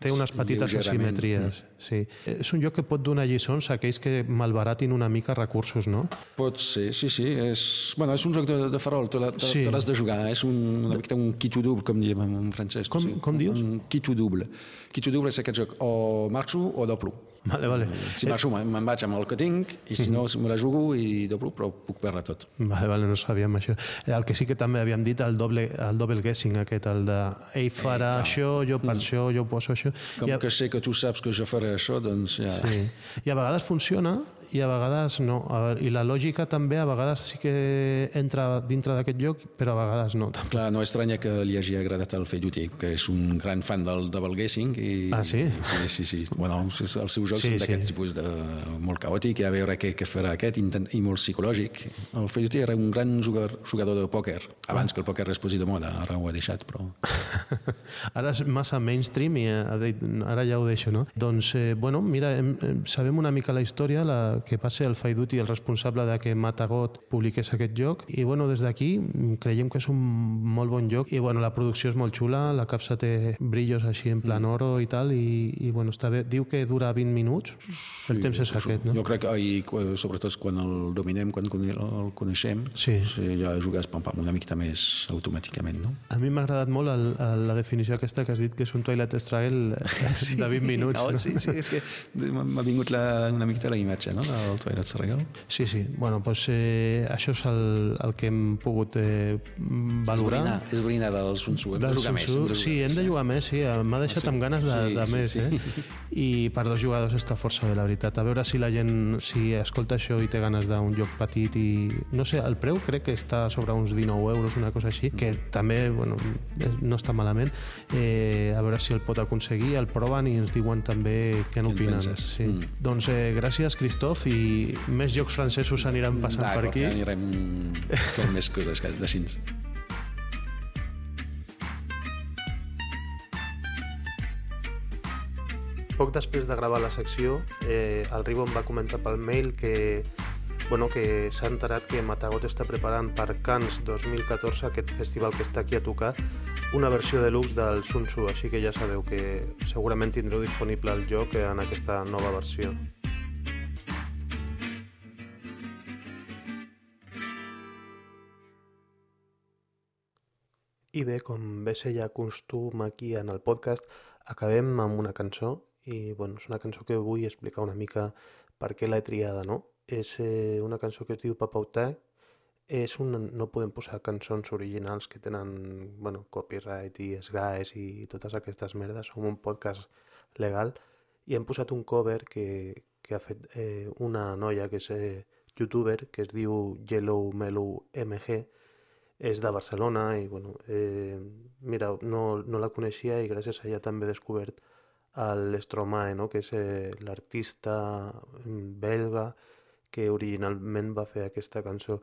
té unes petites asimetries. Sí. És un joc que pot donar lliçons a aquells que malbaratin una mica recursos, no? Pot ser, sí, sí. És, bueno, és un joc de, de farol, te l'ha- te Sí. l'has de jugar. És un, una miqueta un quitu double, com diem en francès. Com- sí. com dius? Un quitu double. Quitu double és aquest joc, o marxo o doblo. Vale, vale. Si marxo me'n vaig amb el que tinc i si no me la jugo i doblo, però puc perdre tot. Vale, vale, no sabíem això. Eh, El que sí que també havíem dit, el doble, el double guessing aquest, el de ell farà això, jo per això, jo poso això. Com I a, que sé que tu saps que jo faré això, doncs ja... sí. I a vegades funciona i a vegades no. I la lògica també a vegades sí que entra dintre d'aquest joc, però a vegades no. tampoc. Clar, no estranya que li hagi agradat el Duty, que és un gran fan del double guessing. I, Ah, sí? Sí, sí, sí. Bueno, els seus jocs Sí, són d'aquest sí. tipus de, molt caòtic, i a veure què, què farà aquest, intent, i molt psicològic. El Duty era un gran jugador, jugador de pòquer, abans que el pòquer es posi de moda, ara ho ha deixat, però... Ara és massa mainstream i ha dit, ara ja ho deixo, no? Doncs, eh, bueno, mira, sabem una mica la història, la, que va ser el Faiduti el responsable de que Matagot publiqués aquest joc i, bueno, des d'aquí mm, creiem que és un molt bon joc i, bueno, la producció és molt xula, la capsa té brillos així en plan oro i tal i, i bueno, està bé. Diu que dura 20 minuts, el temps és aquest, no? Jo crec que, i sobretot quan el dominem, quan el coneixem, Sí. ja jugues pam, pam, una miqueta més automàticament, no? A mi m'ha agradat molt el, el, la definició aquesta que has dit que és un Twilight Struggle sí. de 20 minuts. No, sí, sí, és que m'ha m'ha vingut la, una miqueta la imatge, no?, del Twilight Struggle. Sí, sí. Bueno, doncs, eh, això és el, el que hem pogut eh, valorar. Esbrinar, esbrinar del Sun Tzu, hem de Del jugar més. Sun hem Tzu. Sí, hem de jugar més, sí. M'ha deixat Sí. amb ganes de, Sí, de sí, més, sí. eh? I per dos jugadors està força bé, la veritat. A veure si la gent, si escolta això i té ganes d'un joc petit i... No sé, el preu crec que està sobre uns 19 euros, una cosa així, que també, bueno, és- no està malament. Eh, a veure si el pot aconseguir, el proven i ens diuen també què Què en n'opinen. Sí. Mm. Doncs eh, gràcies, Cristof, i més jocs francesos aniran passant per D'acord, aquí. ja anirem fent més coses que d'així. Poc després de gravar la secció, eh, el Ribo em va comentar pel mail que, bueno, que s'ha enterat que Matagot està preparant per Cannes 2014, aquest festival que està aquí a tocar, una versió de luxe del Sun Tzu, així que ja sabeu que segurament tindreu disponible el joc en aquesta nova versió. I bé, com bé ser ja costum aquí en el podcast, acabem amb una cançó i bueno, és una cançó que vull explicar una mica per què l'he triada, no? És eh, una cançó que es diu Papautec, és un, no podem posar cançons originals que tenen bueno, copyright i SGAES i totes aquestes merdes, som un podcast legal i hem posat un cover que, que ha fet eh, una noia que és eh, youtuber que es diu Yellow Mellow MG és de Barcelona i bueno, eh, mira, no, no la coneixia i gràcies a ella també he descobert el Stromae, no? que és eh, l'artista mm, belga que originalment va fer aquesta cançó.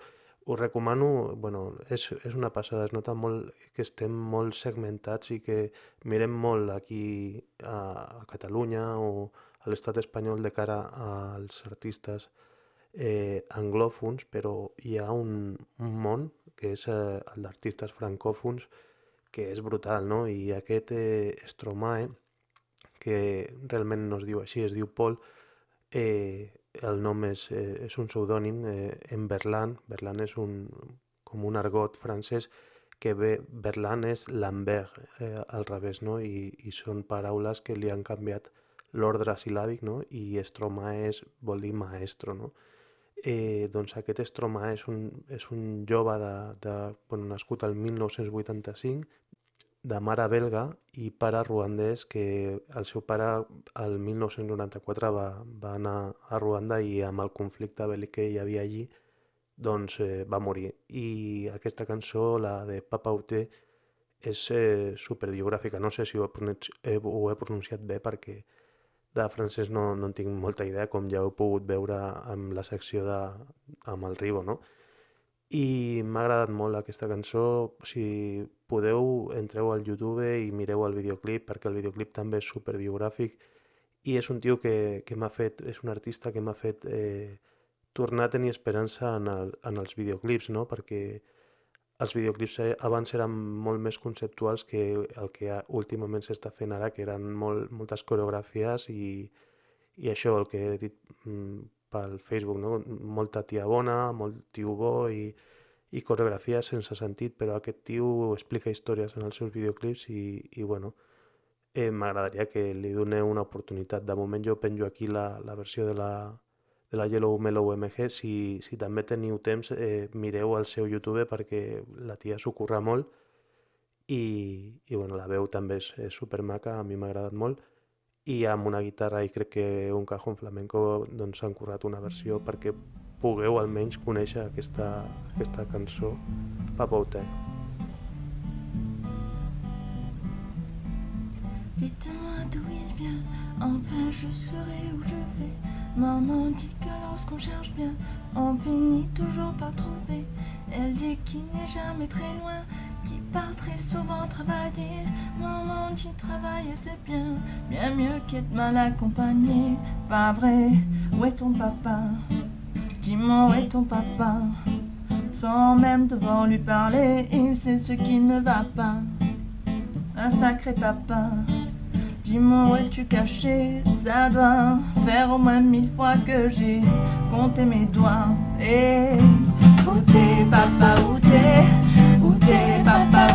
Us recomano, bueno, és, és una passada, es nota molt que estem molt segmentats i que mirem molt aquí a, a Catalunya o a l'estat espanyol de cara als artistes eh, anglòfons, però hi ha un, un món que és eh, el d'artistes francòfons que és brutal, no? I aquest eh, Stromae, que realment no es diu així, es diu Paul, eh, el nom és, eh, és un pseudònim eh, en Berlan. Berlan és un, com un argot francès que ve, Berlan és Lambert eh, al revés, no? I, i són paraules que li han canviat l'ordre silàbic, no? I Stromae és, vol dir maestro, no? Eh, doncs aquest Stromae és un, és un jove de, de, bueno, nascut al 1985 de mare belga i pare ruandès que el seu pare el 1994 va, va anar a Ruanda i amb el conflicte bèl·lic que hi havia allí doncs eh, va morir. I aquesta cançó, la de Papa Uté, és eh, superbiogràfica. No sé si ho he, eh, ho he pronunciat bé perquè de francès no, no en tinc molta idea, com ja heu pogut veure amb la secció de, amb el Ribo, no? I m'ha agradat molt aquesta cançó. Si podeu, entreu al YouTube i mireu el videoclip, perquè el videoclip també és superbiogràfic i és un tio que, que m'ha fet, és un artista que m'ha fet eh, tornar a tenir esperança en, el, en els videoclips, no? perquè els videoclips eh, abans eren molt més conceptuals que el que últimament s'està fent ara, que eren molt, moltes coreografies i, i això, el que he dit mm, pel Facebook, no? molta tia bona, molt tio bo i, i coreografies sense sentit, però aquest tio explica històries en els seus videoclips i, i bueno, eh, m'agradaria que li doneu una oportunitat. De moment jo penjo aquí la, la versió de la, de la Yellow Mellow MG. Si, si també teniu temps, eh, mireu al seu YouTube perquè la tia s'ho curra molt i, i bueno, la veu també és, és supermaca, a mi m'ha agradat molt i amb una guitarra i crec que un cajón flamenco doncs s'han currat una versió perquè pugueu almenys conèixer aquesta, aquesta cançó Papa Uté. Dites-moi d'où il vient, enfin je saurai où je vais. Maman dit que lorsqu'on cherche bien, on finit toujours par trouver. Elle dit qu'il n'est jamais très loin, qu'il part très souvent travailler. Maman dit travailler c'est bien, bien mieux qu'être mal accompagné. Pas vrai, où est ton papa? Dis-moi où est ton papa? Sans même devoir lui parler, il sait ce qui ne va pas. Un sacré papa. Dis-moi où es-tu caché? Ça doit faire au moins mille fois que j'ai compté mes doigts. Et t'es, papa, papa,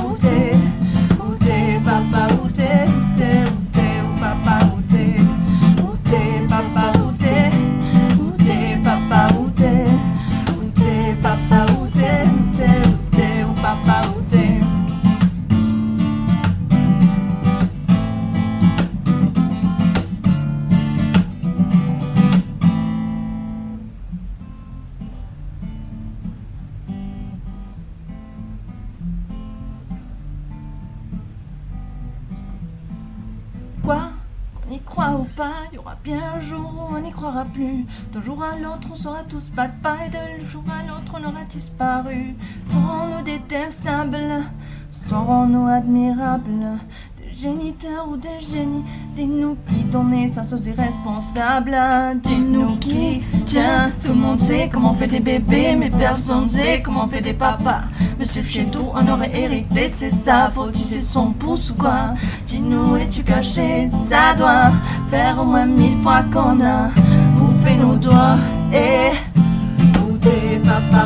disparu. Serons-nous détestables Serons-nous admirables Des géniteurs ou des génies? Dis-nous qui donnait sa sauce irresponsable Dis-nous qui Tiens, tout le monde sait comment on fait des bébés Mais personne sait comment on fait des papas. Monsieur chez tout, on aurait hérité, c'est sa faute Tu sais son pouce ou quoi? Dis-nous, es-tu caché? Ça doit faire au moins mille fois qu'on a bouffé nos doigts Et Bye.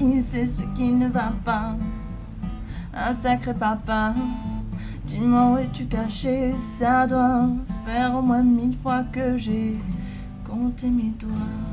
Il sait ce qui ne va pas. Un sacré papa. Dis-moi où es-tu caché? Ça doit faire au moins mille fois que j'ai compté mes doigts.